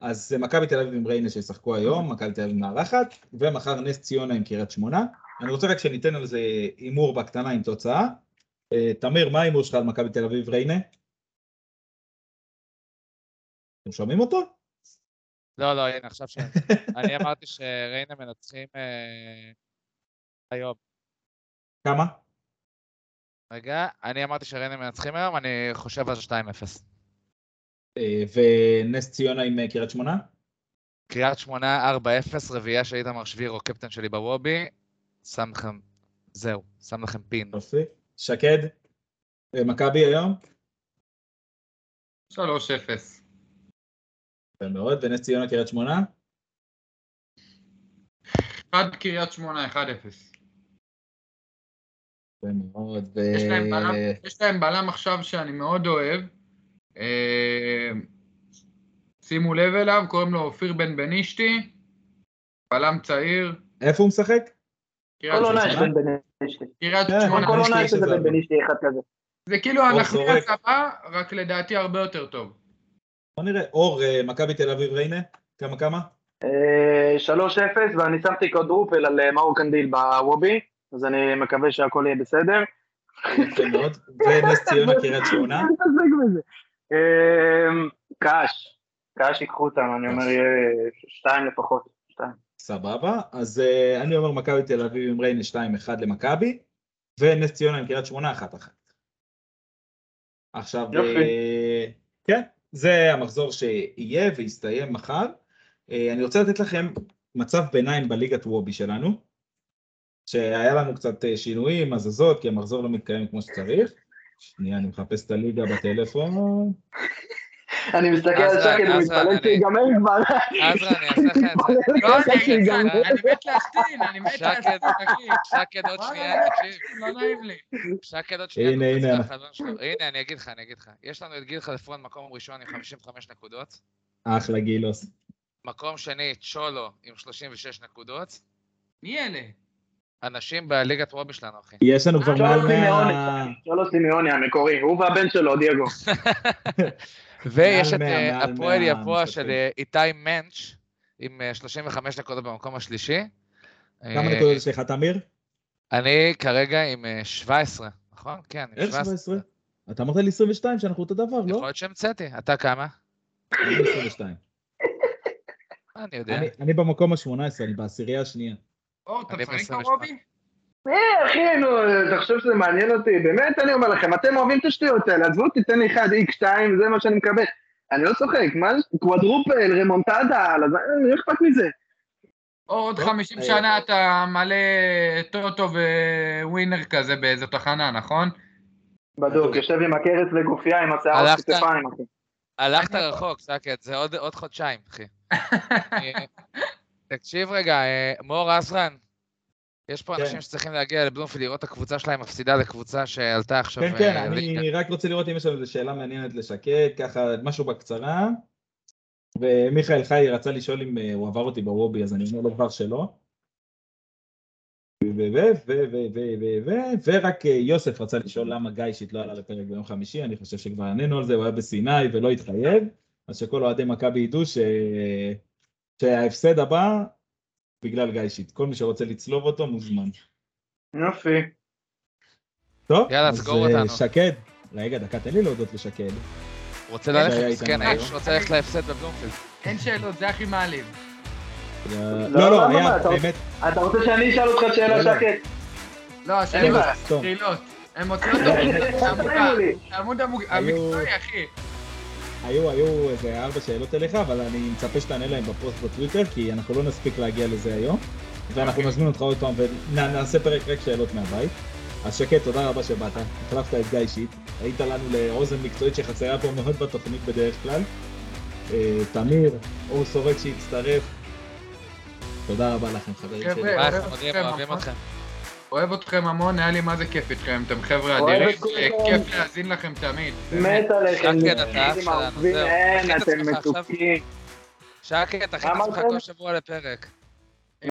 אז זה מכבי תל אביב עם ריינה שישחקו היום, מכבי תל אביב מארחת, ומחר נס ציונה עם קריית שמונה. אני רוצה רק שניתן על זה הימור בקטנה עם תוצאה. אה, תמיר, מה ההימור שלך על מכבי תל אביב ריינה? אתם שומעים אותו? לא, לא, הנה, עכשיו ש... אני אמרתי שריינה מנצחים אה, היום. כמה? רגע, אני אמרתי שריינה מנצחים היום, אני חושב על 2-0. אה, ונס ציונה עם אה, קריית שמונה? קריית שמונה 4-0, רביעייה של איתמר שבירו, קפטן שלי בוובי. שם לכם, זהו, שם לכם פין. יופי. שקד? אה, מכבי היום? 3-0. יפה מאוד, ונס ציונה קריית שמונה? אחד קריית שמונה, 1-0. יפה מאוד. ו- יש להם בלם, יש להם בלם עכשיו שאני מאוד אוהב. אה, שימו לב אליו, קוראים לו אופיר בן בנישתי. בלם צעיר. איפה הוא משחק? כל עונה יש? בן בנישתי. קריית שמונה. כל עונה יש איזה בן בנישתי אחד כזה. זה כאילו זורק. הבא, רק לדעתי הרבה יותר טוב. בוא נראה. אור, אה, מכבי תל אביב ריינה? כמה כמה? אה, 3-0, ואני שמתי קודרופל על אה, מאור קנדיל בוובי, אז אני מקווה שהכל יהיה בסדר. יפה מאוד. ונס ציונה קריית שמונה? אה, קאש, קאש ייקחו אותם, אני אומר יהיה שתיים לפחות. שתיים. סבבה. אז אה, אני אומר מכבי תל אביב עם ריינה 2-1 למכבי, ונס ציונה עם קריית שמונה 1-1. עכשיו. אה, כן, זה המחזור שיהיה ויסתיים מחר. אה, אני רוצה לתת לכם מצב ביניים בליגת וובי שלנו, שהיה לנו קצת שינויים, הזזות, כי המחזור לא מתקיים כמו שצריך. שנייה, אני מחפש את הליגה בטלפון. אני מסתכל על עזרא, ומתפלל אני- שיגמר כבר. עזרא, אני אעשה לך את זה. לא, אני אגיד לך, שיגמר. אני מת להשתין, אני מת אחי. שקד עוד שנייה, תקשיב. לא נעים לי. שקד עוד שנייה. הנה, הנה. הנה, אני אגיד לך, אני אגיד לך. יש לנו את גיל חלפון מקום ראשון עם 55 נקודות. אחלה גילוס. מקום שני, צ'ולו עם 36 נקודות. מי אלה? אנשים בליגת וובי שלנו, אחי. יש לנו כבר מעל צ'ולו סימיוני, 100... צ'ולו סימיוני המקורי, הוא והבן שלו, דייגו. ויש את אה, 100, מעל הפועל 100 יבוע משחקים. של אה, איתי מענץ' עם אה, 35 נקודות במקום השלישי. כמה אה, נקודות יש לך, תמיר? אני כרגע עם אה, 17, נכון? כן, עם איך 17? אתה אמרת לי 22 שאנחנו אותו דבר, יכול לא? להיות שהמצאתי. אתה כמה? אני 22. מה אני יודע? אני- במקום ה-18, אני בעשירייה השנייה. אור, אתה משחק ב-22. אה, אחי, נו, אתה חושב שזה מעניין אותי? באמת, אני אומר לכם, אתם אוהבים את השטויות האלה, עזבו אותי, תן לי 1 x 2 זה מה שאני מקבל. אני לא צוחק, מה זה? קוואדרופל, רמונטדה, מי אכפת מזה? עוד טוב, 50 אה, שנה אתה מלא טוטו וווינר כזה באיזו תחנה, נכון? בדוק, יושב עם הכרס וגופייה עם השיער הלכת? כתפיים, אחי. הלכת רחוק, סאקט, זה עוד עוד חודשיים, אחי. אה, תקשיב רגע, אה, מור עזרן, יש פה כן. אנשים שצריכים להגיע לבלומפילד לראות את הקבוצה שלהם מפסידה לקבוצה שעלתה עכשיו. כן, כן, אה. אני רק רוצה לראות אם יש לנו איזו שאלה מעניינת לשקד, ככה משהו בקצרה. ומיכאל חי רצה לשאול אם אה, הוא עבר אותי בוובי, אז אני אומר לו כבר שלא. ו- ו- ו- ו- ו- ו- ו- ורק אה, יוסף רצה לשאול למה גיא שיט לא עלה לפרק ביום חמישי, אני חושב שכבר ענינו על זה, הוא היה בסיני ולא התחייב, אז שכל אוהדי מכבי ידעו ש... שההפסד הבא בגלל גיא שיט, כל מי שרוצה לצלוב אותו מוזמן. יופי. טוב, יאללה, אז סגור אה, אותנו. שקד, רגע, דקה, תן לי להודות לשקד. רוצה ללכת, מסכן, היום. האיש רוצה ללכת להפסד בבלומפילד. אין שאלות, זה הכי מעליב. לא, לא, לא, לא, היה אתה- באמת, אתה רוצה שאני אשאל אותך לא, שאלה, לא. שקט? לא, השאלות. שאלות. הם מוציאים לא, אותו. העמוד היו- המקצועי, אחי. היו, היו איזה ארבע שאלות אליך, אבל אני מצפה שתענה להם בפוסט בטוויטר, כי אנחנו לא נספיק להגיע לזה היום, ואנחנו אוקיי. נזמין אותך עוד פעם ונעשה פרק רק שאלות מהבית. אז שקט, תודה רבה שבאת, החלפת את גיא שיט, היית לנו לאוזן מקצועית שחסרה פה מאוד בתוכנית בדרך כלל. אה, תמיר, אור סורק שהצטרף, תודה רבה לכם חברים שלי. ביי, אתכם, אוהבים נכון? אתכם. אוהב אתכם המון, היה לי מה זה כיף איתכם, אתם חבר'ה אדירים, כולכם. כיף להאזין לכם תמיד. מת עליכם. אתם. מתוקים. שקט, תכין את עצמך? כל שבוע לפרק.